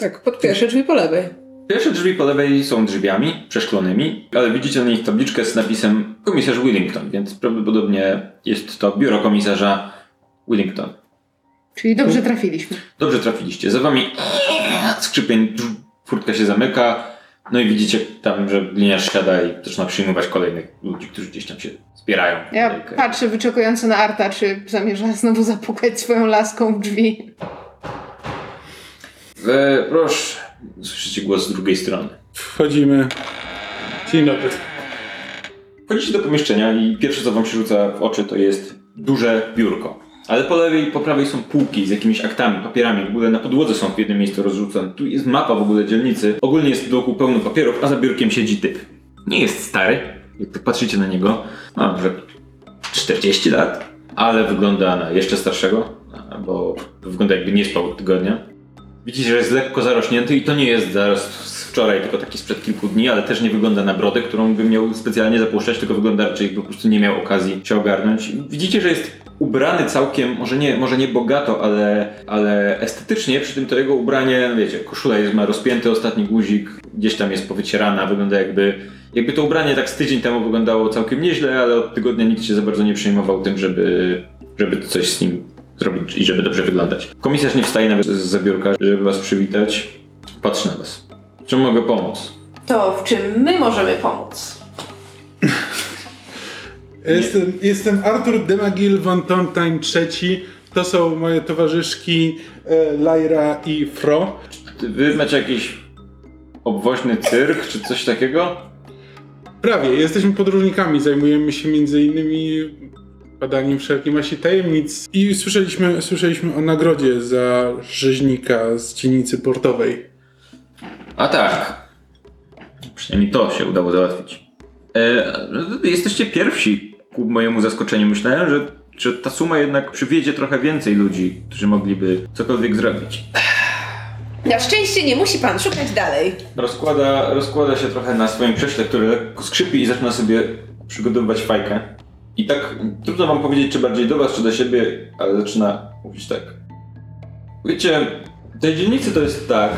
Tak, pod pierwsze drzwi po lewej. Pierwsze drzwi po lewej są drzwiami przeszklonymi, ale widzicie na nich tabliczkę z napisem komisarz Willington, więc prawdopodobnie jest to biuro komisarza Willington. Czyli dobrze trafiliśmy. Dobrze trafiliście. Za wami skrzypień, furtka się zamyka, no i widzicie tam, że gliniarz siada i zaczyna przyjmować kolejnych ludzi, którzy gdzieś tam się zbierają. Ja patrzę wyczekująco na Arta, czy zamierza znowu zapukać swoją laską w drzwi. E, proszę, słyszycie głos z drugiej strony. Wchodzimy. Dzień dobry. Wchodzicie do pomieszczenia i pierwsze co wam się rzuca w oczy to jest duże biurko. Ale po lewej i po prawej są półki z jakimiś aktami, papierami. W ogóle na podłodze są w jednym miejscu rozrzucone. Tu jest mapa w ogóle dzielnicy. Ogólnie jest dookoła pełno papierów, a za biurkiem siedzi typ. Nie jest stary, jak tak patrzycie na niego. Ma może 40 lat, ale wygląda na jeszcze starszego, bo wygląda jakby nie spał od tygodnia. Widzicie, że jest lekko zarośnięty i to nie jest zarost z wczoraj, tylko taki sprzed kilku dni, ale też nie wygląda na brodę, którą by miał specjalnie zapuszczać, tylko wygląda raczej po prostu nie miał okazji się ogarnąć. Widzicie, że jest ubrany całkiem, może nie, może nie bogato, ale, ale estetycznie, przy tym to jego ubranie, wiecie, koszula jest, ma rozpięty ostatni guzik, gdzieś tam jest powycierana, wygląda jakby, jakby to ubranie tak z tydzień temu wyglądało całkiem nieźle, ale od tygodnia nikt się za bardzo nie przejmował tym, żeby, żeby coś z nim zrobić i żeby dobrze wyglądać. Komisarz nie wstaje nawet z zabiórka, żeby was przywitać. Patrzy na was. Czym mogę pomóc? To w czym my możemy pomóc? Jestem, jestem Artur Demagil von Tontaine III. To są moje towarzyszki e, Lyra i Fro. Wy macie jakiś obwoźny cyrk czy coś takiego? Prawie, jesteśmy podróżnikami, zajmujemy się między innymi badaniem wszelkiej maści tajemnic i słyszeliśmy, słyszeliśmy o nagrodzie za rzeźnika z dzielnicy portowej. A tak. Przynajmniej to się udało załatwić. E, jesteście pierwsi ku mojemu zaskoczeniu. Myślałem, że, że ta suma jednak przywiedzie trochę więcej ludzi, którzy mogliby cokolwiek zrobić. Na szczęście nie musi pan szukać dalej. Rozkłada, rozkłada się trochę na swoim krześle, który lekko skrzypi i zaczyna sobie przygotowywać fajkę. I tak trudno wam powiedzieć, czy bardziej do was, czy do siebie, ale zaczyna mówić tak. Wiecie, w tej dzielnicy to jest tak,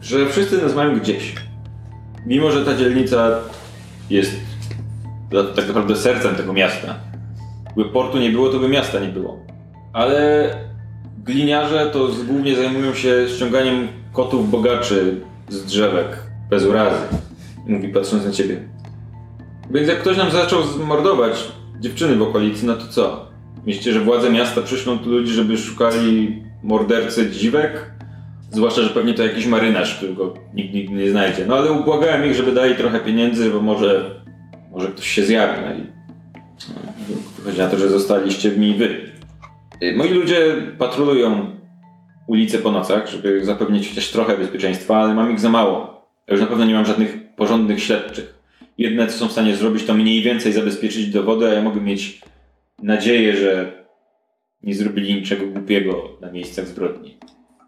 że wszyscy nas mają gdzieś. Mimo, że ta dzielnica jest tak naprawdę sercem tego miasta. Gdyby portu nie było, to by miasta nie było. Ale gliniarze to głównie zajmują się ściąganiem kotów bogaczy z drzewek, bez urazy. Mówi patrząc na ciebie. Więc jak ktoś nam zaczął zmordować dziewczyny w okolicy, no to co? Myślicie, że władze miasta przyszlą tu ludzi, żeby szukali mordercy dziwek? Zwłaszcza, że pewnie to jakiś marynarz, którego nikt nigdy nie znajdzie. No ale ubłagałem ich, żeby dali trochę pieniędzy, bo może, może ktoś się zjawi. No i no, wychodzi na to, że zostaliście w mi wy. Y, Moi ludzie patrolują ulice po nocach, żeby zapewnić chociaż trochę bezpieczeństwa, ale mam ich za mało. Ja już na pewno nie mam żadnych porządnych śledczych. Jedne, co są w stanie zrobić, to mniej więcej zabezpieczyć dowody, a ja mogę mieć nadzieję, że nie zrobili niczego głupiego na miejscach zbrodni.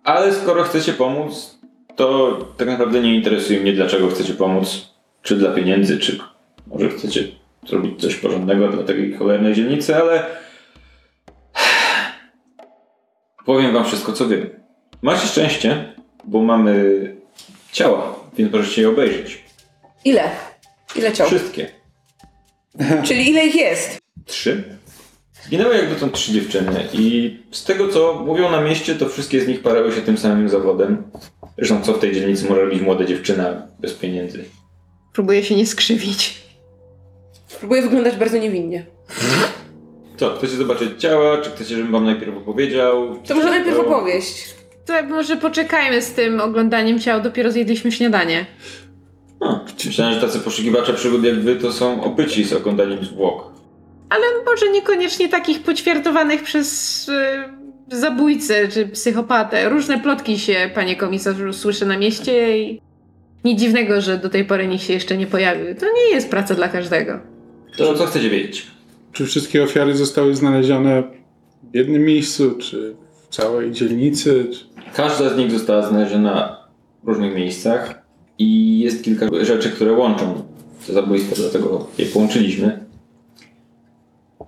Ale skoro chcecie pomóc, to tak naprawdę nie interesuje mnie, dlaczego chcecie pomóc. Czy dla pieniędzy, czy może chcecie zrobić coś porządnego dla takiej cholernej dzielnicy, ale Powiem wam wszystko, co wiem. Macie szczęście, bo mamy ciała, więc możecie je obejrzeć. Ile? Ile ciał? Wszystkie. Czyli ile ich jest? Trzy. Zginęły jak dotąd trzy dziewczyny i z tego, co mówią na mieście, to wszystkie z nich parały się tym samym zawodem. Zresztą co w tej dzielnicy może robić młoda dziewczyna bez pieniędzy? Próbuję się nie skrzywić. Próbuję wyglądać bardzo niewinnie. Co, chcecie zobaczyć ciała, czy chcecie, żebym wam najpierw opowiedział? To może najpierw opowieść. To może poczekajmy z tym oglądaniem ciał, dopiero zjedliśmy śniadanie. A, myślałem, że tacy poszukiwacze przygód jak wy to są opyci z oglądaniem zwłok. Ale może niekoniecznie takich poćwiartowanych przez y, zabójcę czy psychopatę. Różne plotki się, panie komisarzu, słyszy na mieście i nic dziwnego, że do tej pory nikt się jeszcze nie pojawił. To nie jest praca dla każdego. To co chcecie wiedzieć? Czy wszystkie ofiary zostały znalezione w jednym miejscu, czy w całej dzielnicy? Czy... Każda z nich została znaleziona w różnych miejscach i jest kilka rzeczy, które łączą te zabójstwa, dlatego je połączyliśmy.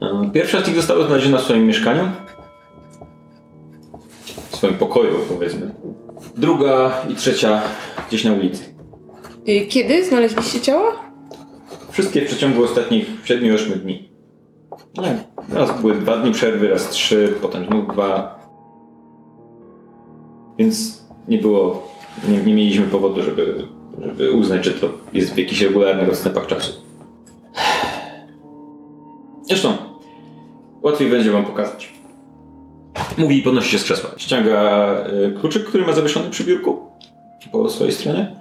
E, Pierwsza z nich została znaleziona w swoim mieszkaniu. W swoim pokoju, powiedzmy. Druga i trzecia gdzieś na ulicy. Y, Kiedy znaleźliście ciała? Wszystkie w przeciągu ostatnich 7-8 dni. Nie, raz były dwa dni przerwy, raz trzy, potem znów dwa. Więc nie było, nie, nie mieliśmy powodu, żeby, żeby uznać, że to jest w jakichś regularnych odstępach czasu. Zresztą, łatwiej będzie wam pokazać. Mówi i podnosi się z krzesła. Ściąga y, kluczyk, który ma zawieszony przy biurku po swojej stronie.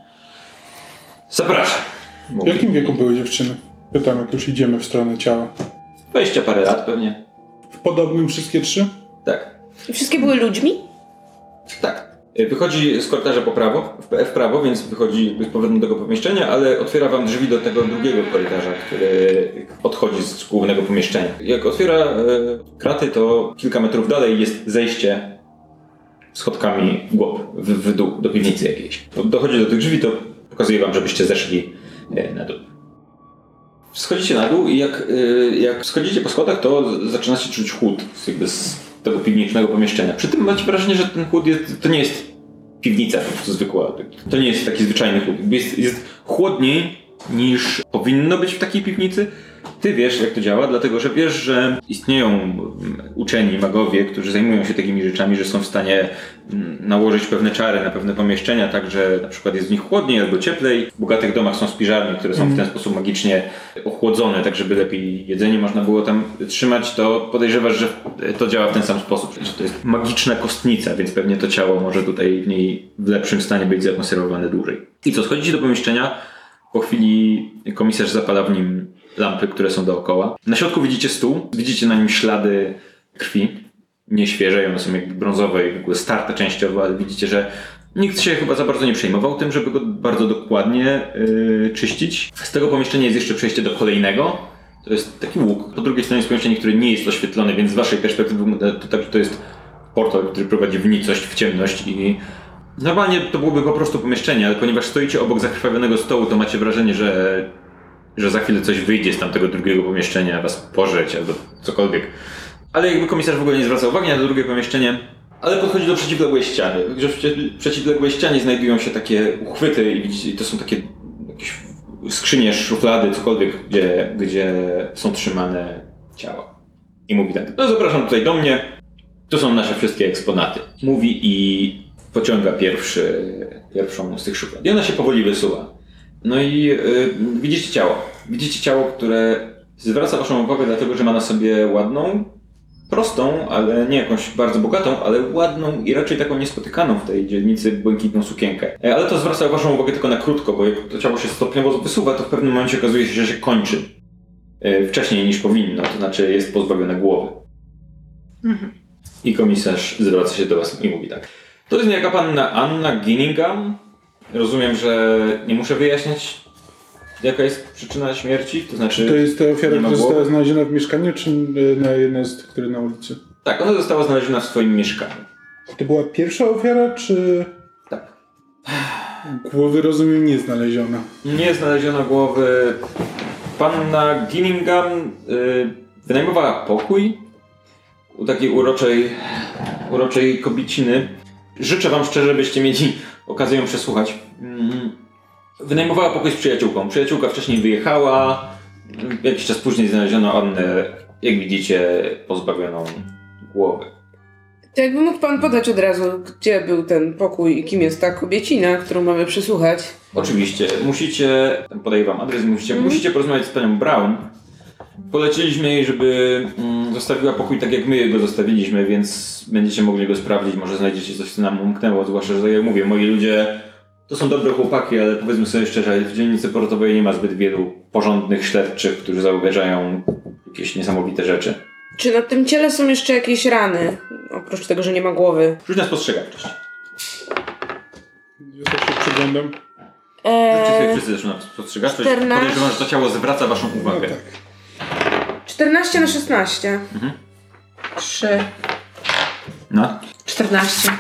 Zapraszam. W Mówi. jakim wieku były dziewczyny? Pytam, jak już idziemy w stronę ciała. 20 parę lat pewnie. W podobnym wszystkie trzy? Tak. I Wszystkie były ludźmi? Tak. Wychodzi z korytarza po prawo, w, prawo, więc wychodzi z powrotem do tego pomieszczenia, ale otwiera wam drzwi do tego drugiego korytarza, który odchodzi z głównego pomieszczenia. Jak otwiera e, kraty, to kilka metrów dalej jest zejście schodkami w w, w dół, do piwnicy jakiejś. Dochodzi do tych drzwi, to pokazuję wam, żebyście zeszli e, na dół. Schodzicie na dół i jak, y, jak schodzicie po schodach, to zaczynacie czuć chłód jakby z tego piwnicznego pomieszczenia. Przy tym macie wrażenie, że ten chłód jest, to nie jest piwnica po prostu zwykła. To nie jest taki zwyczajny chłód. Jest, jest chłodniej niż powinno być w takiej piwnicy. Ty wiesz, jak to działa, dlatego że wiesz, że istnieją mm, uczeni, magowie, którzy zajmują się takimi rzeczami, że są w stanie mm, nałożyć pewne czary na pewne pomieszczenia, tak że na przykład jest w nich chłodniej albo cieplej. W bogatych domach są spiżarnie, które są w ten sposób magicznie ochłodzone, tak żeby lepiej jedzenie można było tam trzymać, to podejrzewasz, że to działa w ten sam sposób. Że to jest magiczna kostnica, więc pewnie to ciało może tutaj w niej w lepszym stanie być zakonserwowane dłużej. I co, schodzicie do pomieszczenia, po chwili komisarz zapala w nim lampy, które są dookoła. Na środku widzicie stół, widzicie na nim ślady krwi, nieświeże one są jakby brązowe i w ogóle starte częściowo, ale widzicie, że nikt się chyba za bardzo nie przejmował tym, żeby go bardzo dokładnie yy, czyścić. Z tego pomieszczenia jest jeszcze przejście do kolejnego. To jest taki łuk. Po drugiej stronie jest pomieszczenie, które nie jest oświetlone, więc z waszej perspektywy to tak, to jest portal, który prowadzi w nicość, w ciemność i normalnie to byłoby po prostu pomieszczenie, ale ponieważ stoicie obok zakrwawionego stołu, to macie wrażenie, że że za chwilę coś wyjdzie z tamtego drugiego pomieszczenia, was pożreć albo cokolwiek. Ale jakby komisarz w ogóle nie zwraca uwagi na to drugie pomieszczenie, ale podchodzi do przeciwległej ściany. W przeciwległej ścianie znajdują się takie uchwyty i to są takie jakieś skrzynie, szuflady, cokolwiek, gdzie, gdzie są trzymane ciała. I mówi tak, no zapraszam tutaj do mnie, to są nasze wszystkie eksponaty. Mówi i pociąga pierwszy, pierwszą z tych szuflad. I ona się powoli wysuwa. No i y, widzicie ciało. Widzicie ciało, które zwraca waszą uwagę dlatego, że ma na sobie ładną, prostą, ale nie jakąś bardzo bogatą, ale ładną i raczej taką niespotykaną w tej dzielnicy błękitną sukienkę. E, Ale to zwraca waszą uwagę tylko na krótko, bo jak to ciało się stopniowo wysuwa, to w pewnym momencie okazuje się, że się kończy. E, Wcześniej niż powinno, to znaczy jest pozbawione głowy. I komisarz zwraca się do was i mówi tak. To jest niejaka panna Anna Ginningham. Rozumiem, że nie muszę wyjaśniać, jaka jest przyczyna śmierci, to znaczy... To jest ta ofiara, która została znaleziona w mieszkaniu, czy y, na jednej z tych, które na ulicy? Tak, ona została znaleziona w swoim mieszkaniu. To była pierwsza ofiara, czy Tak. głowy, rozumiem, nie znaleziona? Nie znaleziono głowy. Panna Gillingham y, wynajmowała pokój u takiej uroczej, uroczej kobieciny. Życzę wam szczerze, byście mieli okazję ją przesłuchać. Mm, Wynajmowała pokój z przyjaciółką. Przyjaciółka wcześniej wyjechała. Jakiś czas później znaleziono Annę, jak widzicie, pozbawioną głowy. To jakby mógł pan podać od razu, gdzie był ten pokój i kim jest ta kobiecina, którą mamy przesłuchać. Oczywiście, musicie, podaję wam adres, musicie, Mhm. musicie porozmawiać z panią Brown. Poleciliśmy jej, żeby mm, zostawiła pokój tak jak my go zostawiliśmy, więc będziecie mogli go sprawdzić, może znajdziecie coś, co nam umknęło, zwłaszcza, że tak jak mówię, moi ludzie to są dobre chłopaki, ale powiedzmy sobie szczerze, w dzielnicy portowej nie ma zbyt wielu porządnych śledczych, którzy zauważają jakieś niesamowite rzeczy. Czy na tym ciele są jeszcze jakieś rany? Oprócz tego, że nie ma głowy. Rzuć na spostrzegawczość. Ja też się przyglądam. Eee, wszyscy zresztą na spostrzegawczość. 14. Podejrzewam, że to ciało zwraca waszą No uwagę. tak. 14 na 16. 3, No. 14.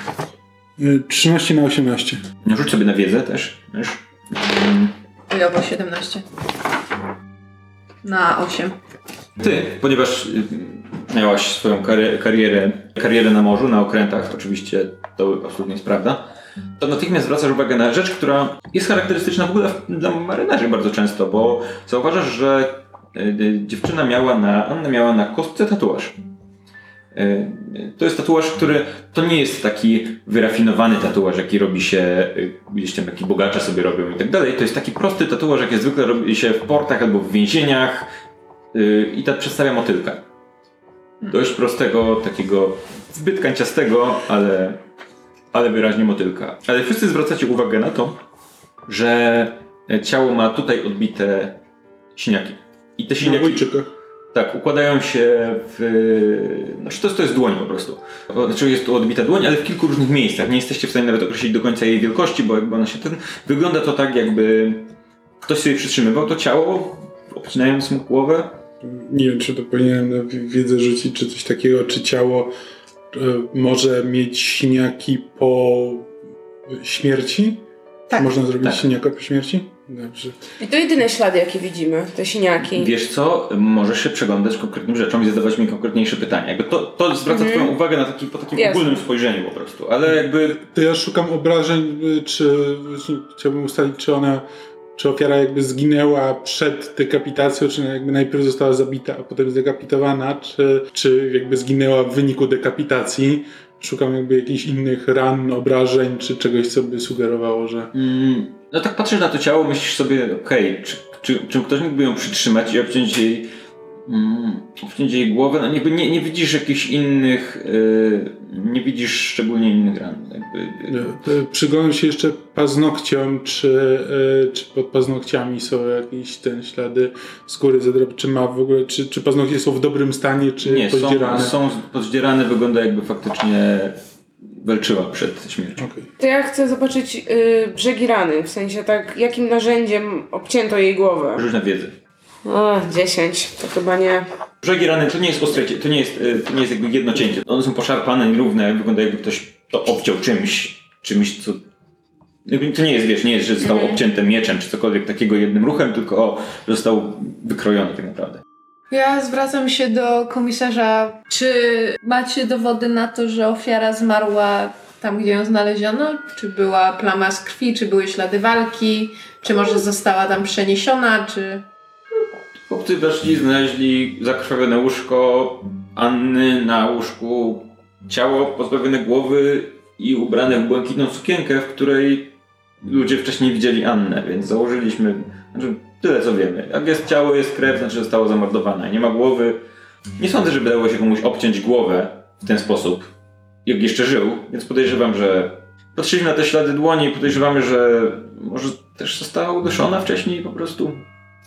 Y, 13 na 18. No, Rzuć sobie na wiedzę też, wiesz. Mm. Ile było 17? Na 8. Ty, ponieważ y, miałaś swoją kari- karierę, karierę na morzu, na okrętach, oczywiście to absolutnie jest prawda, to natychmiast zwracasz uwagę na rzecz, która jest charakterystyczna w ogóle dla marynarzy bardzo często, bo zauważasz, że y, y, dziewczyna miała na, Anna miała na kostce tatuaż. Y, To jest tatuaż, który to nie jest taki wyrafinowany tatuaż, jaki robi się gdzieś tam, jaki bogacze sobie robią i tak dalej. To jest taki prosty tatuaż, jaki zwykle robi się w portach albo w więzieniach, i tak przedstawia motylka. Dość prostego, takiego zbyt kanciastego, ale, ale wyraźnie motylka. Ale wszyscy zwracacie uwagę na to, że ciało ma tutaj odbite siniaki. I te siniaki tak, układają się w... Znaczy to, jest- to jest dłoń po prostu. Znaczy jest tu odbita dłoń, ale w kilku różnych miejscach. Nie jesteście w stanie nawet określić do końca jej wielkości, bo jakby ona się ten... Wygląda to tak, jakby ktoś sobie przytrzymywał to ciało, obcinając mu głowę. Nie wiem, czy to powinienem wiedzę rzucić, czy coś takiego, czy ciało e, może mieć siniaki po śmierci? Tak. Można zrobić Tak. siniaka po śmierci? Dobrze. I to jedyne ślady, jakie widzimy, te siniaki. Wiesz co, możesz się przeglądać konkretnym rzeczom i zadawać mi konkretniejsze pytania. Jakby to, to zwraca Mhm. twoją uwagę na taki, po takim Jasne. ogólnym spojrzeniu po prostu, ale jakby To ja szukam obrażeń, y, czy właśnie chciałbym ustalić, czy ona, czy ofiara jakby zginęła przed dekapitacją, czy jakby najpierw została zabita, a potem zdekapitowana, czy, czy jakby zginęła w wyniku dekapitacji. Szukam jakby jakichś innych ran, obrażeń, czy czegoś, co by sugerowało, że Mm, no tak patrzysz na to ciało, myślisz sobie, okej, czy, czy, czy ktoś mógłby ją przytrzymać i obciąć jej, mm, obciąć jej głowę? No jakby nie, nie widzisz jakichś innych, yy, nie widzisz szczególnie innych ran. Jakby, Przyglądam się jeszcze paznokciom, czy, y, czy pod paznokciami są jakieś ten ślady skóry zadrap, czy ma w ogóle, czy, czy paznokcie są w dobrym stanie, czy nie, są, pozdzierane? są podzdzierane, wygląda jakby faktycznie walczyła przed śmiercią. Okej. To ja chcę zobaczyć y, brzegi rany, w sensie tak, jakim narzędziem obcięto jej głowę. Rzuć na wiedzę. O, 10, to chyba nie. Brzegi rany to nie jest ostre, to nie jest, y, to nie jest jakby jedno cięcie. One są poszarpane, nierówne, wygląda jakby ktoś to obciął czymś, czymś co... To nie jest, wiesz, nie jest, że zostało obcięte mieczem czy cokolwiek takiego jednym ruchem, tylko o, że zostało wykrojone tak naprawdę. Ja zwracam się do komisarza. Czy macie dowody na to, że ofiara zmarła tam, gdzie ją znaleziono? Czy była plama z krwi, czy były ślady walki? Czy może została tam przeniesiona, czy... Chłopcy weszli, znaleźli zakrwawione łóżko Anny na łóżku, ciało pozbawione głowy i ubrane w błękitną sukienkę, w której ludzie wcześniej widzieli Annę, więc założyliśmy, znaczy tyle co wiemy. Jak jest ciało, jest krew, znaczy zostało zamordowane. Nie ma głowy. Nie sądzę, żeby dało się komuś obciąć głowę w ten sposób, jak jeszcze żył, więc podejrzewam, że patrzyliśmy na te ślady dłoni i podejrzewamy, że może też została uduszona wcześniej po prostu.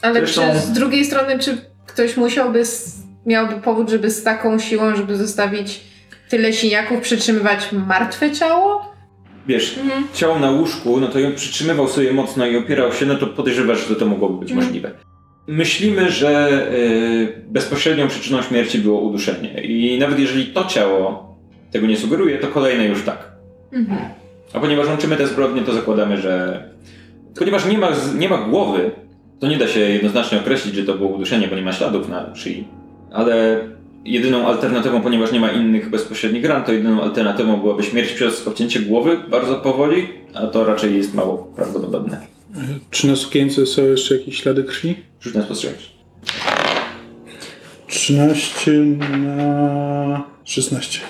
Ale Zresztą- czy z drugiej strony, czy ktoś musiałby, miałby powód, żeby z taką siłą, żeby zostawić tyle siniaków, przytrzymywać martwe ciało? Wiesz, ciało na łóżku, no to ją przytrzymywał sobie mocno i opierał się, no to podejrzewasz, że to mogłoby być możliwe. Myślimy, że y, bezpośrednią przyczyną śmierci było uduszenie. I nawet jeżeli to ciało tego nie sugeruje, to kolejne już tak. Mhm. A ponieważ łączymy te zbrodnie, to zakładamy, że. Ponieważ nie ma, nie ma głowy, to nie da się jednoznacznie określić, że to było uduszenie, bo nie ma śladów na szyi. Ale Jedyną alternatywą, ponieważ nie ma innych bezpośrednich ran, to jedyną alternatywą byłaby śmierć przez obcięcie głowy bardzo powoli, a to raczej jest mało prawdopodobne. Czy na sukience są jeszcze jakieś ślady krwi? Rzuć na spostrzegawczość. 13 na 16.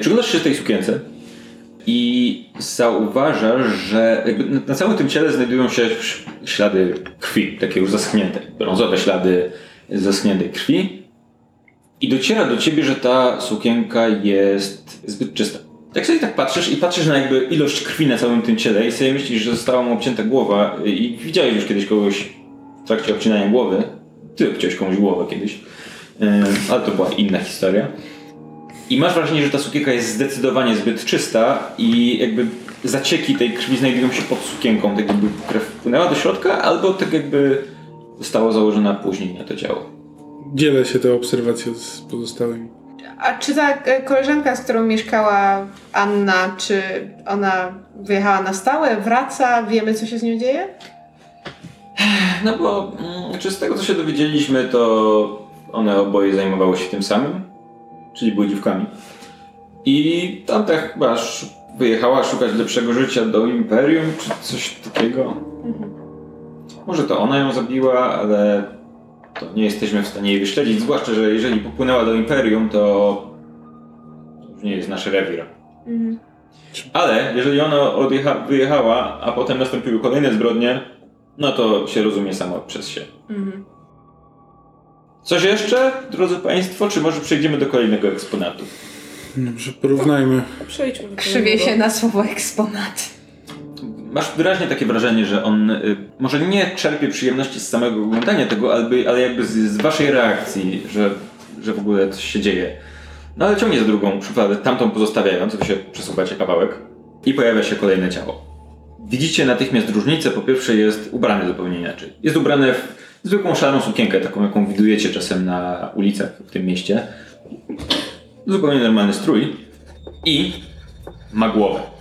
Przyglądasz się tej sukience i zauważasz, że na- całym tym ciele znajdują się ślady krwi, takie już zaschnięte, brązowe ślady zaschniętej krwi. I dociera do ciebie, że ta sukienka jest zbyt czysta. Jak sobie tak patrzysz i patrzysz na jakby ilość krwi na całym tym ciele i sobie myślisz, że została mu obcięta głowa i widziałeś już kiedyś kogoś w trakcie obcinania głowy. Ty obciąłeś komuś głowę kiedyś. Ale to była inna historia. I masz wrażenie, że ta sukienka jest zdecydowanie zbyt czysta i jakby zacieki tej krwi znajdują się pod sukienką, tak jakby krew wpłynęła do środka, albo tak jakby została założona później na to ciało. Dzielę się tę obserwacją z pozostałymi. A czy ta e, koleżanka, z którą mieszkała Anna, czy ona wyjechała na stałe, wraca, wiemy co się z nią dzieje? No bo mm, czy z tego co się dowiedzieliśmy, to one oboje zajmowały się tym samym, czyli były dziwkami. I tamta chyba wyjechała szukać lepszego życia do Imperium, czy coś takiego. Może to ona ją zabiła, ale to nie jesteśmy w stanie jej wyśledzić, zwłaszcza, że jeżeli popłynęła do Imperium, to to już nie jest nasz rewir. Ale jeżeli ona odjecha- wyjechała, a potem nastąpiły kolejne zbrodnie, no to się rozumie samo przez się. Coś jeszcze, drodzy Państwo, czy może przejdziemy do kolejnego eksponatu? Dobrze, porównajmy. Przejdźmy do Krzywie kolejnego. się na słowo eksponat. Masz wyraźnie takie wrażenie, że on y, może nie czerpie przyjemności z samego oglądania tego, ale, ale jakby z, z waszej reakcji, że, że w ogóle coś się dzieje. No ale ciągnie za drugą szufladę, tamtą pozostawiając, wy się przesuwacie kawałek i pojawia się kolejne ciało. Widzicie natychmiast różnicę, po pierwsze jest ubrany zupełnie inaczej. Jest ubrany w zwykłą szarą sukienkę, taką jaką widujecie czasem na ulicach w tym mieście. Zupełnie normalny strój i ma głowę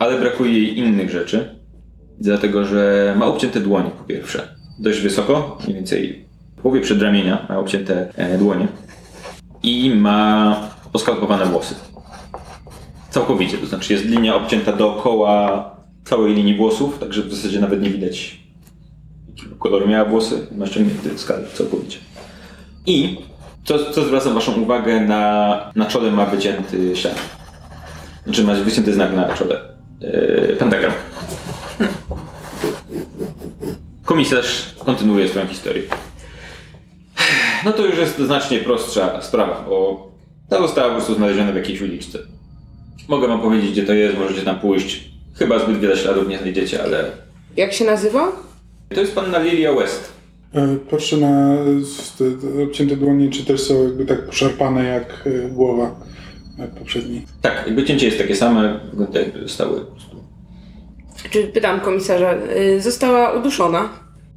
ale brakuje jej innych rzeczy, dlatego że ma obcięte dłonie po pierwsze. Dość wysoko, mniej więcej w połowie przedramienia ma obcięte e, dłonie i ma poskalpowane włosy. Całkowicie, to znaczy jest linia obcięta dookoła całej linii włosów, także w zasadzie nawet nie widać jakiego koloru miała włosy, ma ściągnięty skal całkowicie. I co, co zwraca waszą uwagę, na, na czole ma wycięty ślad. Znaczy ma wycięty znak na czole. Yy, pentagram. Komisarz kontynuuje swoją historię. No to już jest znacznie prostsza sprawa, bo ta została po prostu znaleziona w jakiejś uliczce. Mogę wam powiedzieć, gdzie to jest, możecie tam pójść. Chyba zbyt wiele śladów nie znajdziecie, ale... Jak się nazywa? To jest panna Lilia West. E, Patrzę na te, te obcięte dłonie, czy też są jakby tak poszarpane jak e, głowa e, poprzedniej. Tak, jakby cięcie jest takie same, wygląda jakby zostały po prostu... Czy pytam komisarza, y, została uduszona?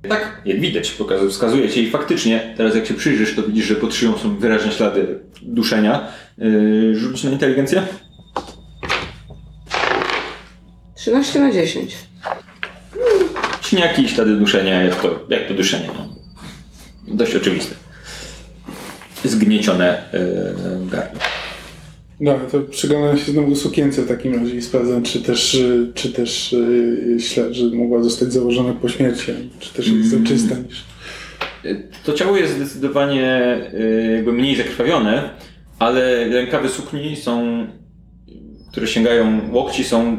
Tak, jak widać, pokazuje, wskazuje ci i faktycznie, teraz jak się przyjrzysz, to widzisz, że pod szyją są wyraźne ślady duszenia. Yy, rzuć na inteligencję. 13 na 10. Śniaki i ślady duszenia, jak to, jak to duszenie. No. Dość oczywiste. Zgniecione yy, gardło. Dobra, to przyglądam się znowu sukience w takim razie i sprawdzam, czy też, e, czy też e, ślad, że mogła zostać założona po śmierci, czy też jest za czysta niż... To ciało jest zdecydowanie jakby mniej zakrwawione, ale rękawy sukni są, które sięgają łokci, są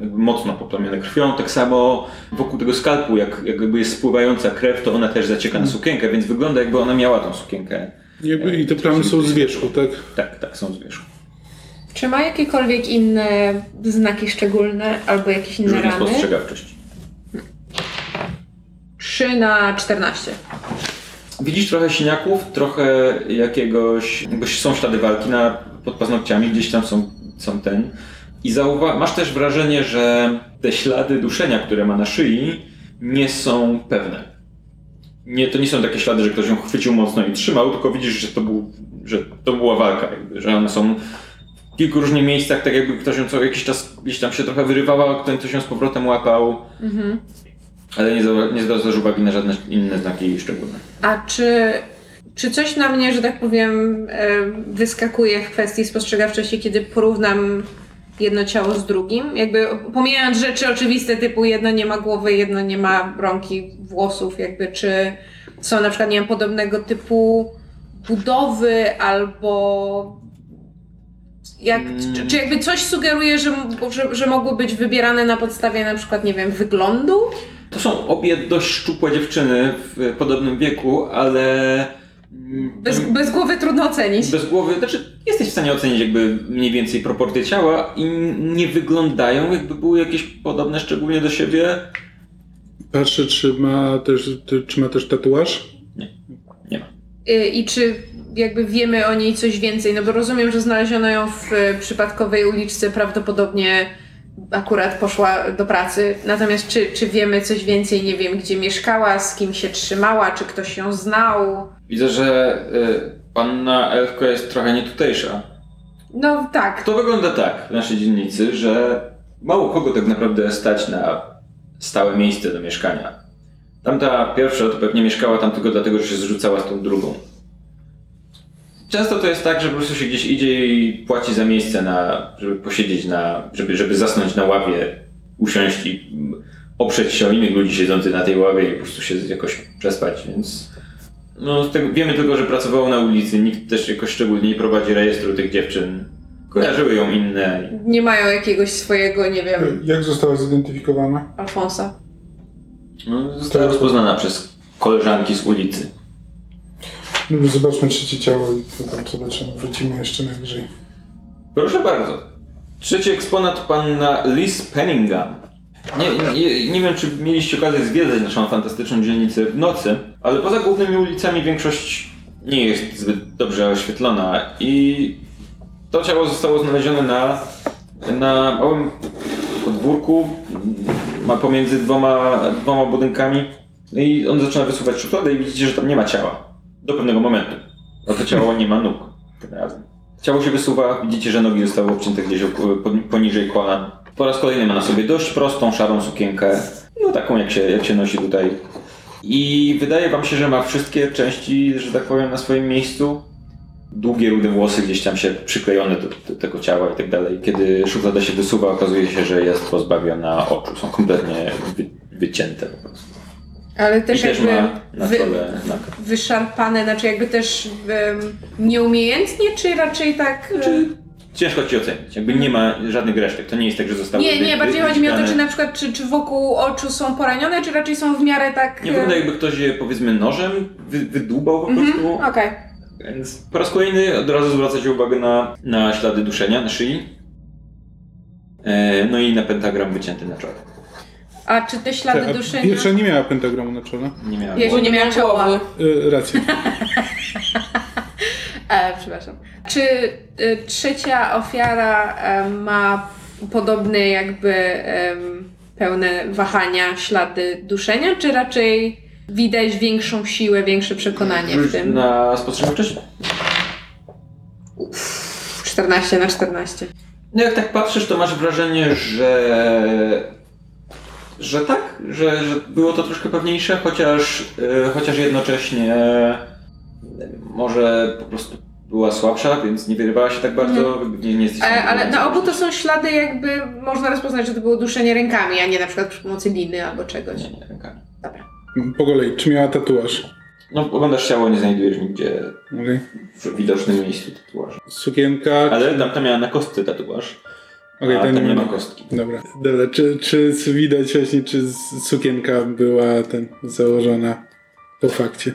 jakby mocno poplamione krwią. Tak samo wokół tego skalpu, jak, jak jakby jest spływająca krew, to ona też zacieka na sukienkę, więc wygląda jakby ona miała tą sukienkę. Jakby, I te plamy są z wierzchu, tak? Tak, tak, są z wierzchu. Czy ma jakiekolwiek inne znaki szczególne albo jakieś inne Rzuć na rany? spostrzegawczość. 3 na 14. Widzisz trochę siniaków, trochę jakiegoś, jakby są ślady walki na, pod paznokciami, gdzieś tam są, są ten. I zauwa- masz też wrażenie, że te ślady duszenia, które ma na szyi, nie są pewne. Nie, to nie są takie ślady, że ktoś ją chwycił mocno i trzymał, tylko widzisz, że to, był, że to była walka, jakby, że one są w kilku różnych miejscach, tak jakby ktoś ją co jakiś czas gdzieś tam się trochę wyrywała, ktoś ktoś ją z powrotem łapał. Ale nie, nie zwracasz uwagi na żadne inne znaki szczególne. A czy Czy coś na mnie, że tak powiem, wyskakuje w kwestii spostrzegawczości, kiedy porównam jedno ciało z drugim? Jakby pomijając rzeczy oczywiste typu jedno nie ma głowy, jedno nie ma rąki, włosów, jakby czy są na przykład, nie wiem, podobnego typu budowy albo jak, czy, czy jakby coś sugeruje, że, że, że mogły być wybierane na podstawie na przykład, nie wiem, wyglądu? To są obie dość szczupłe dziewczyny w podobnym wieku, ale... mm, Bez, bez głowy trudno ocenić. Bez głowy, znaczy jesteś w stanie ocenić jakby mniej więcej proporcje ciała i nie wyglądają jakby były jakieś podobne szczególnie do siebie. Patrzę, czy ma też, czy ma też tatuaż. Nie ma. Y, I czy jakby wiemy o niej coś więcej? No bo rozumiem, że znaleziono ją w y, przypadkowej uliczce, prawdopodobnie akurat poszła do pracy. Natomiast czy, czy wiemy coś więcej? Nie wiem, gdzie mieszkała, z kim się trzymała, czy ktoś ją znał? Widzę, że y, panna Elfka jest trochę nietutejsza. No tak. To wygląda tak w naszej dzielnicy, że mało kogo tak naprawdę stać na stałe miejsce do mieszkania. Tamta pierwsza to pewnie mieszkała tam tylko dlatego, że się zrzucała z tą drugą. Często to jest tak, że po prostu się gdzieś idzie i płaci za miejsce na, żeby posiedzieć na, żeby, żeby zasnąć na ławie, usiąść i oprzeć się o innych ludzi siedzących na tej ławie i po prostu się jakoś przespać, więc no, tego, wiemy tylko, że pracowało na ulicy, nikt też jakoś szczególnie nie prowadzi rejestru tych dziewczyn. Kojarzyły ją inne. Nie mają jakiegoś swojego, nie wiem, Jak została zidentyfikowana? Alfonsa. No, została rozpoznana przez koleżanki z ulicy. No, zobaczmy trzecie ciało i potem zobaczymy. Wrócimy jeszcze najwyżej. Proszę bardzo. Trzeci eksponat panna Liz Penningham. Nie, nie, nie wiem, czy mieliście okazję zwiedzać naszą fantastyczną dzielnicę w nocy, ale poza głównymi ulicami większość nie jest zbyt dobrze oświetlona i to ciało zostało znalezione na, na małym podwórku, ma pomiędzy dwoma, dwoma budynkami No i on zaczyna wysuwać szufladę i widzicie, że tam nie ma ciała. Do pewnego momentu. A to ciało nie ma nóg tym razem. Ciało się wysuwa, widzicie, że nogi zostały obcięte gdzieś poniżej kolan. Po raz kolejny ma na sobie dość prostą, szarą sukienkę, no taką jak się, jak się nosi tutaj. I wydaje wam się, że ma wszystkie części, że tak powiem, na swoim miejscu. Długie, rude włosy gdzieś tam się przyklejone do, do tego ciała i tak dalej. Kiedy szuflada się wysuwa, okazuje się, że jest pozbawiona oczu. Są kompletnie wy, wycięte po prostu. Ale też też jakby na wy- znak. wyszarpane, znaczy jakby też em, nieumiejętnie, czy raczej tak... e, Ciężko ci ocenić. Jakby nie ma żadnych resztek. To nie jest tak, że zostały Nie, nie, bardziej chodzi mi o to, czy na przykład, czy, czy wokół oczu są poranione, czy raczej są w miarę tak... Nie e, wygląda jakby ktoś je powiedzmy nożem wy, wydłubał po prostu. Mhm, Okej. Więc po raz kolejny od razu zwracacie uwagę na, na ślady duszenia na szyi. E, no i na pentagram wycięty na czole. A czy te ślady A duszenia... Pierwsza nie miała pentagramu na czole. Nie miałem Jego nie miała czoła. Y, racja. E, przepraszam. Czy e, trzecia ofiara e, ma podobne jakby pełne wahania, ślady duszenia, czy raczej widać większą siłę, większe przekonanie w tym? Na spostrzegawczość? 14 na 14. No jak tak patrzysz, to masz wrażenie, że... Że tak, że, że było to troszkę pewniejsze, chociaż, e, chociaż jednocześnie e, może po prostu była słabsza, więc nie wyrywała się tak bardzo, nie, nie jesteś w Ale, ale na obu to są ślady jakby można rozpoznać, że to było duszenie rękami, a nie na przykład przy pomocy liny albo czegoś. Nie, nie, rękami. Dobra. Po kolei, czy miała tatuaż? No, oglądasz ciało, nie znajdujesz nigdzie Okej. w widocznym miejscu tatuażu. Sukienka. Ale tamta miała na kostce tatuaż, Okej, a tam nie ma kostki. Dobra. Dobra, czy, czy widać właśnie, czy sukienka była ten założona po fakcie?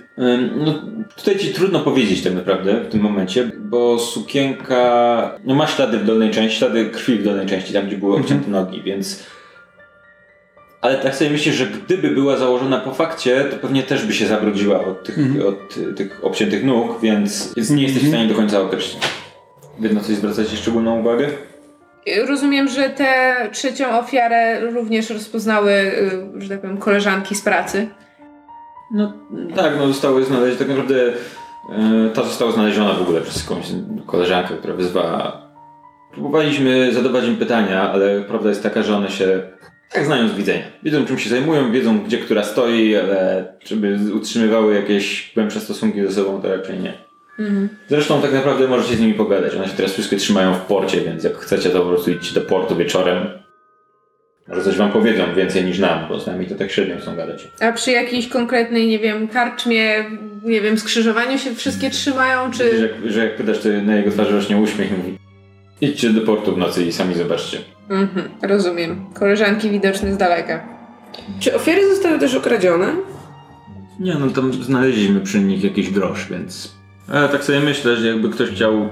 No, tutaj ci trudno powiedzieć tak naprawdę w tym momencie, bo sukienka no, ma ślady w dolnej części, ślady krwi w dolnej części, tam gdzie były obcięte nogi, więc... Ale tak sobie myślę, że gdyby była założona po fakcie, to pewnie też by się zabrudziła od tych, od y, tych obciętych nóg, więc, więc nie jesteś w stanie do końca określić. Wy na coś zwracacie szczególną uwagę? Rozumiem, że tę trzecią ofiarę również rozpoznały, y, że tak powiem, koleżanki z pracy. No tak, no zostały znalezione, tak naprawdę e, ta została znaleziona w ogóle przez jakąś koleżankę, która wyzwała. Próbowaliśmy zadawać im pytania, ale prawda jest taka, że one się Tak znają z widzenia. Wiedzą czym się zajmują, wiedzą gdzie która stoi, ale żeby utrzymywały jakieś głębsze stosunki ze sobą, to raczej nie. Zresztą tak naprawdę możecie z nimi pogadać. One się teraz wszystkie trzymają w porcie, więc jak chcecie to po prostu idźcie do portu wieczorem. Może coś wam powiedzą więcej niż nam, bo z nami to tak średnio chcą gadać. A przy jakiejś konkretnej, nie wiem, karczmie, nie wiem, skrzyżowaniu się wszystkie trzymają, Widzisz, czy... jak, że jak pytasz, to na jego twarzy rośnie uśmiech i mówi idźcie do portu w nocy i sami zobaczcie. Mhm, rozumiem. Koleżanki widoczne z daleka. Czy ofiary zostały też okradzione? Nie, no tam znaleźliśmy przy nich jakiś grosz, więc... Ale tak sobie myślę, że jakby ktoś chciał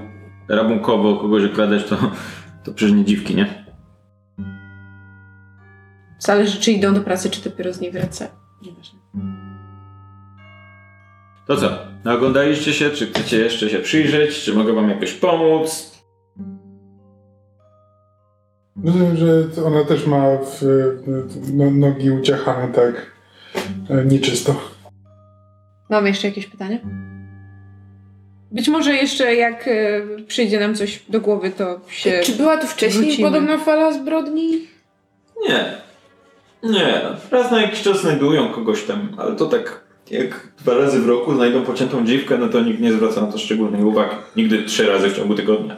rabunkowo kogoś okradać, to, to przecież nie dziwki, nie? Zależy, czy idą do pracy, czy dopiero z niej wracają. Nieważne. To co? Oglądaliście się? Czy chcecie jeszcze się przyjrzeć? Czy mogę wam jakoś pomóc? Rozumiem, że ona też ma w, no, nogi uciachane tak e, nieczysto. Mamy jeszcze jakieś pytania? Być może jeszcze jak e, przyjdzie nam coś do głowy, to się... Czy była tu wcześniej wrócimy. podobna fala zbrodni? Nie. Nie. Raz na jakiś czas znajdują kogoś tam, ale to tak jak dwa razy w roku znajdą pociętą dziwkę, no to nikt nie zwraca na to szczególnej uwagi. Nigdy trzy razy w ciągu tygodnia.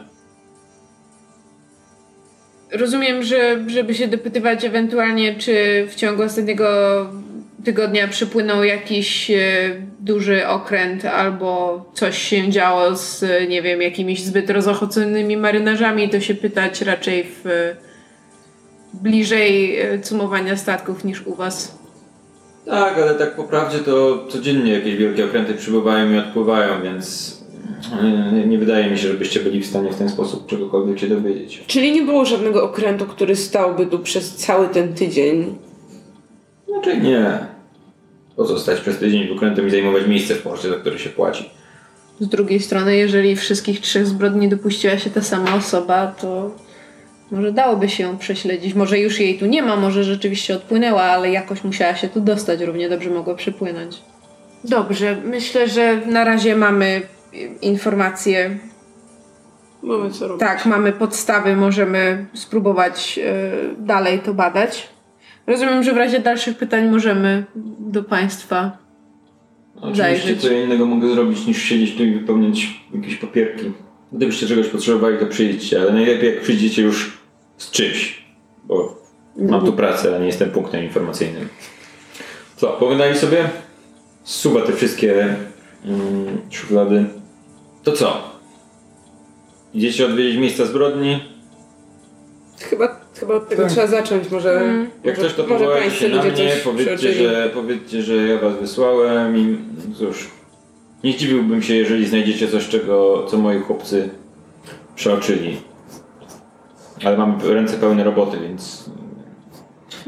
Rozumiem, że żeby się dopytywać ewentualnie, czy w ciągu ostatniego tygodnia przypłynął jakiś e, duży okręt albo coś się działo z, nie wiem, jakimiś zbyt rozochoconymi marynarzami, to się pytać raczej w e, bliżej e, cumowania statków niż u was. Tak, ale tak po prawdzie to codziennie jakieś wielkie okręty przybywają i odpływają, więc nie, nie wydaje mi się, żebyście byli w stanie w ten sposób czegokolwiek się dowiedzieć. Czyli nie było żadnego okrętu, który stałby tu przez cały ten tydzień? Znaczy nie. Po co stać przez tydzień w okrętem i zajmować miejsce w porcie, za które się płaci? Z drugiej strony, jeżeli wszystkich trzech zbrodni dopuściła się ta sama osoba, to może dałoby się ją prześledzić. Może już jej tu nie ma, może rzeczywiście odpłynęła, ale jakoś musiała się tu dostać. Równie dobrze mogła przypłynąć. Dobrze, myślę, że na razie mamy informacje. Mamy co robić. Tak, mamy podstawy, możemy spróbować e, dalej to badać. Rozumiem, że w razie dalszych pytań możemy do Państwa Oczywiście Zajrzeć. co ja innego mogę zrobić niż siedzieć tu i wypełniać jakieś papierki. Gdybyście czegoś potrzebowali, to przyjdźcie, ale najlepiej jak przyjdziecie już z czymś, bo mam tu pracę, a nie jestem punktem informacyjnym. Co, pogadali sobie? Suba te wszystkie mm, szuflady. To co? Idziecie odwiedzić miejsca zbrodni? Chyba, chyba od tego Tak. trzeba zacząć. Może, Mm. Jak ktoś to może powołajcie się na mnie, powiedzcie że, powiedzcie, że ja was wysłałem i cóż, nie zdziwiłbym się, jeżeli znajdziecie coś, czego, co moi chłopcy przeoczyli. Ale mam ręce pełne roboty, więc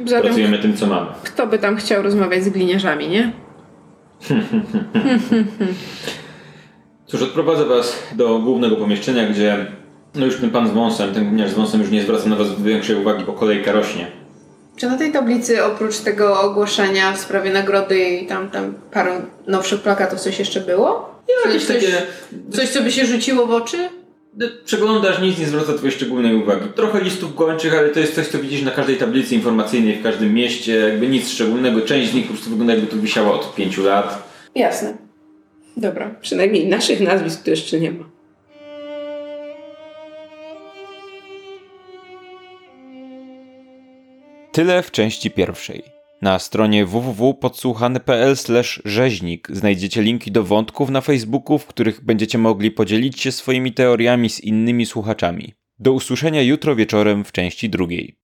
Zatem pracujemy tym, co mamy. kto by tam chciał rozmawiać z gliniarzami, nie? Cóż, odprowadzę was do głównego pomieszczenia, gdzie no już ten pan z wąsem, ten gniarz z wąsem już nie zwraca na was większej uwagi, bo kolejka rośnie. Czy na tej tablicy oprócz tego ogłoszenia w sprawie nagrody i tam, tam paru nowszych plakatów coś jeszcze było? Jakieś coś, takie... coś, co by się rzuciło w oczy? Przeglądasz, nic nie zwraca twojej szczególnej uwagi. Trochę listów gończych, ale to jest coś, co widzisz na każdej tablicy informacyjnej w każdym mieście. Jakby nic szczególnego. Część z nich po prostu wygląda jakby tu wisiała od pięciu lat. Jasne. Dobra. Przynajmniej naszych nazwisk tu jeszcze nie ma. Tyle w części pierwszej. Na stronie www.podsłuchany.pl rzeźnik znajdziecie linki do wątków na Facebooku, w których będziecie mogli podzielić się swoimi teoriami z innymi słuchaczami. Do usłyszenia jutro wieczorem w części drugiej.